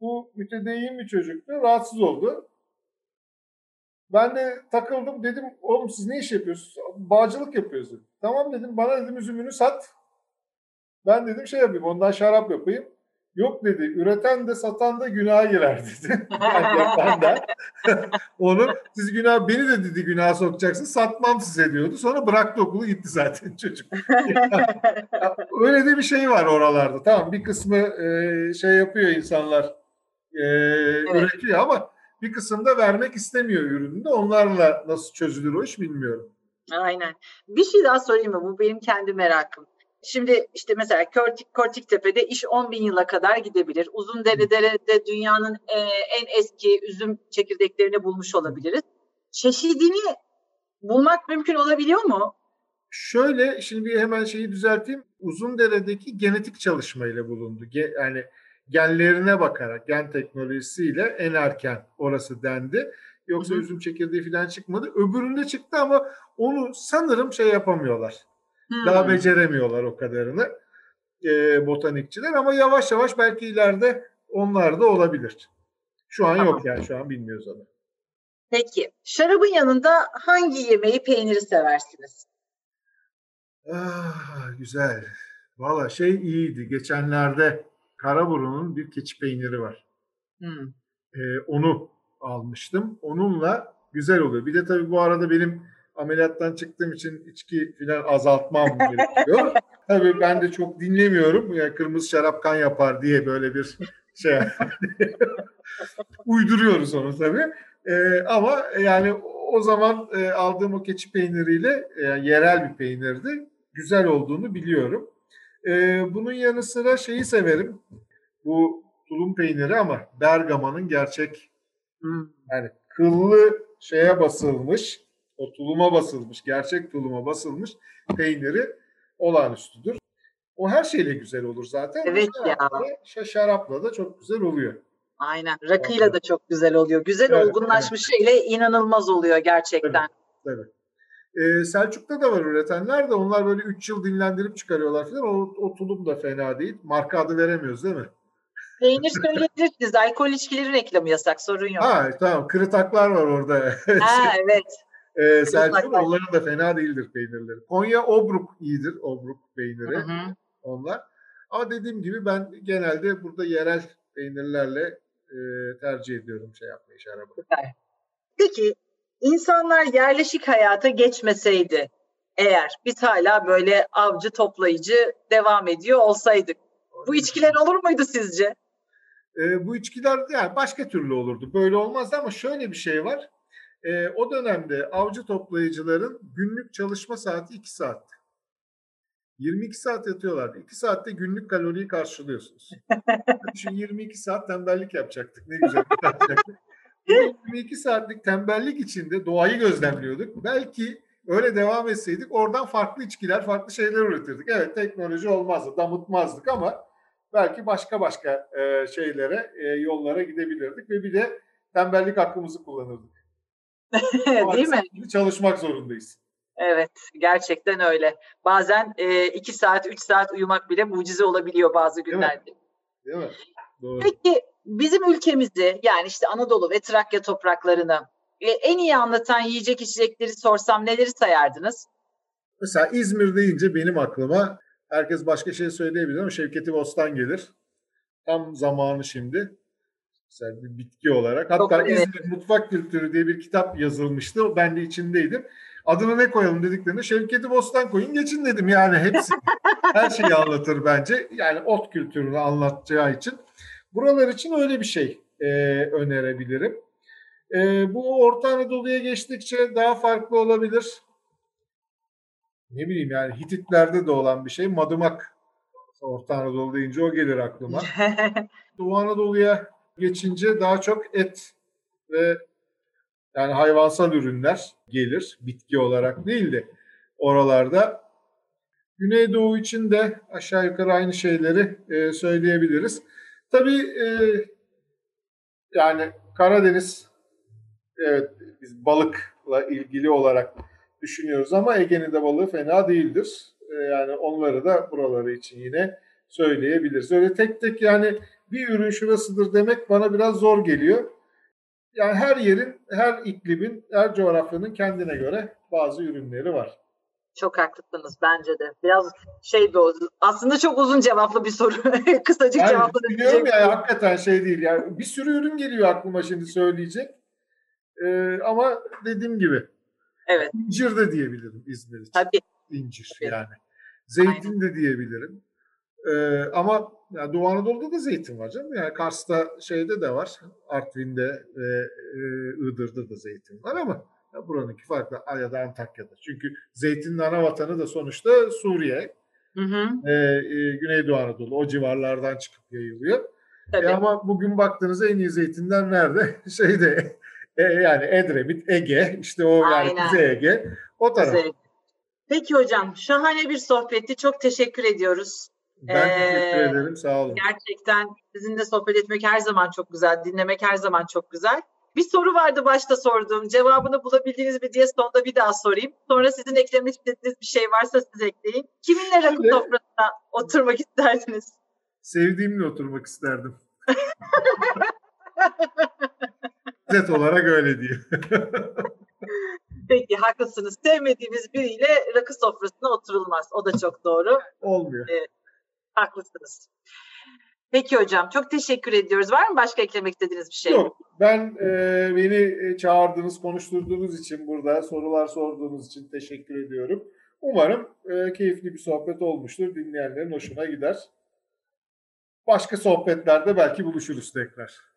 Bu mütedeyyin bir çocuktu. Rahatsız oldu. Ben de takıldım. Dedim oğlum siz ne iş yapıyorsunuz? Bağcılık yapıyoruz. Tamam dedim bana dedim üzümünü sat. Ben dedim şey yapayım ondan şarap yapayım. Yok dedi üreten de satan da günaha girer dedi. yani da. Onu siz günah beni de dedi günaha sokacaksın satmam size diyordu. Sonra bıraktı okulu gitti zaten çocuk. Öyle de bir şey var oralarda. Tamam bir kısmı e, şey yapıyor insanlar e, evet. üretiyor ama bir kısımda vermek istemiyor ürünü de. Onlarla nasıl çözülür o iş bilmiyorum. Aynen. Bir şey daha sorayım mı? Bu benim kendi merakım. Şimdi işte mesela Kortik, Kortiktepe'de iş 10 bin yıla kadar gidebilir. Uzun Dere'de dünyanın e, en eski üzüm çekirdeklerini bulmuş olabiliriz. Çeşidini bulmak mümkün olabiliyor mu? Şöyle şimdi bir hemen şeyi düzelteyim. Uzun Dere'deki genetik çalışmayla bulundu. Ge, yani genlerine bakarak, gen teknolojisiyle en erken orası dendi. Yoksa Hı-hı. üzüm çekirdeği falan çıkmadı. Öbüründe çıktı ama onu sanırım şey yapamıyorlar Hmm. Daha beceremiyorlar o kadarını e, botanikçiler ama yavaş yavaş belki ileride onlar da olabilir. Şu an tamam. yok yani şu an bilmiyoruz onu. Peki şarabın yanında hangi yemeği peyniri seversiniz? Ah, güzel. Valla şey iyiydi. Geçenlerde Karaburun'un bir keçi peyniri var. Hmm. Ee, onu almıştım. Onunla güzel oluyor. Bir de tabii bu arada benim ameliyattan çıktığım için içki falan azaltmam gerekiyor. Tabii ben de çok dinlemiyorum. Yani kırmızı şarap kan yapar diye böyle bir şey uyduruyoruz onu tabii. Ee, ama yani o zaman e, aldığım o keçi peyniriyle e, yerel bir peynirdi. Güzel olduğunu biliyorum. E, bunun yanı sıra şeyi severim. Bu tulum peyniri ama Bergama'nın gerçek hmm. yani kıllı şeye basılmış o tuluma basılmış, gerçek tuluma basılmış peyniri olağanüstüdür. O her şeyle güzel olur zaten. Evet ya. Şarapla da çok güzel oluyor. Aynen. Rakıyla evet. da çok güzel oluyor. Güzel evet, olgunlaşmış evet. şeyle inanılmaz oluyor gerçekten. Tabii. tabii. Ee, Selçuk'ta da var üretenler de onlar böyle 3 yıl dinlendirip çıkarıyorlar falan. O, o tulum da fena değil. Marka adı veremiyoruz değil mi? Peynir söyleyebilirsiniz. Alkol içkileri reklamı yasak. Sorun yok. Ha tamam. Kırıtaklar var orada. ha evet. Ee, Selçuk onların da fena değildir peynirleri. Konya Obruk iyidir. Obruk peyniri. Hı hı. Onlar. Ama dediğim gibi ben genelde burada yerel peynirlerle e, tercih ediyorum şey yapmayı şarabı. Peki insanlar yerleşik hayata geçmeseydi eğer biz hala böyle avcı toplayıcı devam ediyor olsaydık bu içkiler olur muydu sizce? E, bu içkiler yani başka türlü olurdu. Böyle olmazdı ama şöyle bir şey var. E, o dönemde avcı toplayıcıların günlük çalışma saati 2 saatti. 22 saat yatıyorlardı. 2 saatte günlük kaloriyi karşılıyorsunuz. Şu 22 saat tembellik yapacaktık. Ne güzel yapacaktık. 22 saatlik tembellik içinde doğayı gözlemliyorduk. Belki öyle devam etseydik oradan farklı içkiler, farklı şeyler üretirdik. Evet teknoloji olmazdı, damıtmazdık ama belki başka başka e, şeylere, e, yollara gidebilirdik ve bir de tembellik hakkımızı kullanırdık. Değil mi? Çalışmak zorundayız. Evet, gerçekten öyle. Bazen e, iki saat, üç saat uyumak bile mucize olabiliyor bazı günlerde. Değil mi? Değil mi? Doğru. Peki bizim ülkemizi yani işte Anadolu ve Trakya topraklarını e, en iyi anlatan yiyecek içecekleri sorsam neleri sayardınız? Mesela İzmir deyince benim aklıma herkes başka şey söyleyebilir ama Şevketi Bostan gelir. Tam zamanı şimdi. Mesela bir bitki olarak. Hatta Çok, İzmir evet. Mutfak Kültürü diye bir kitap yazılmıştı. Ben de içindeydim. Adını ne koyalım dediklerinde Şevketi Bostan koyun geçin dedim. Yani hepsi her şeyi anlatır bence. Yani ot kültürünü anlatacağı için. Buralar için öyle bir şey e, önerebilirim. E, bu Orta Anadolu'ya geçtikçe daha farklı olabilir. Ne bileyim yani Hititlerde de olan bir şey. Madımak Orta Anadolu deyince o gelir aklıma. Doğu Anadolu'ya geçince daha çok et ve yani hayvansal ürünler gelir bitki olarak değil de oralarda. Güneydoğu için de aşağı yukarı aynı şeyleri e, söyleyebiliriz. Tabii e, yani Karadeniz evet biz balıkla ilgili olarak düşünüyoruz ama Ege'nin de balığı fena değildir. E, yani onları da buraları için yine söyleyebiliriz. Öyle tek tek yani bir ürün şurasıdır demek bana biraz zor geliyor. Yani her yerin, her iklimin, her coğrafyanın kendine göre bazı ürünleri var. Çok haklısınız bence de. Biraz şey de aslında çok uzun cevaplı bir soru. Kısacık yani, cevaplı. Biliyorum ya hakikaten şey değil. Yani bir sürü ürün geliyor aklıma şimdi söyleyecek. Ee, ama dediğim gibi. Evet. İncir de diyebilirim İzmir için. Tabii. İncir Tabii. yani. Zeytin Aynen. de diyebilirim. Ee, ama yani Doğu Anadolu'da da zeytin var canım. Yani Kars'ta şeyde de var. Artvin'de ve e, Iğdır'da da zeytin var ama ya buranınki farklı ya da Antakya'da. Çünkü zeytinin ana vatanı da sonuçta Suriye. Hı hı. E, e, Güneydoğu Anadolu o civarlardan çıkıp yayılıyor. E, ama bugün baktığınızda en iyi zeytinler nerede? Şeyde e, yani Edremit, Ege, işte o Aynen. yani Kuzey Ege. O taraf. Peki hocam şahane bir sohbetti. Çok teşekkür ediyoruz. Ben teşekkür ee, ederim. Sağ olun. Gerçekten sizinle sohbet etmek her zaman çok güzel. Dinlemek her zaman çok güzel. Bir soru vardı başta sorduğum. Cevabını bulabildiniz mi diye sonda bir daha sorayım. Sonra sizin eklemek istediğiniz bir şey varsa siz ekleyin. Kiminle rakı toprağına oturmak isterdiniz? Sevdiğimle oturmak isterdim. Net olarak öyle diyor. Peki haklısınız. Sevmediğimiz biriyle rakı sofrasına oturulmaz. O da çok doğru. Olmuyor. Ee, haklısınız. Peki hocam çok teşekkür ediyoruz. Var mı başka eklemek istediğiniz bir şey? Yok. Ben e, beni çağırdığınız, konuşturduğunuz için burada sorular sorduğunuz için teşekkür ediyorum. Umarım e, keyifli bir sohbet olmuştur. Dinleyenlerin hoşuna gider. Başka sohbetlerde belki buluşuruz tekrar.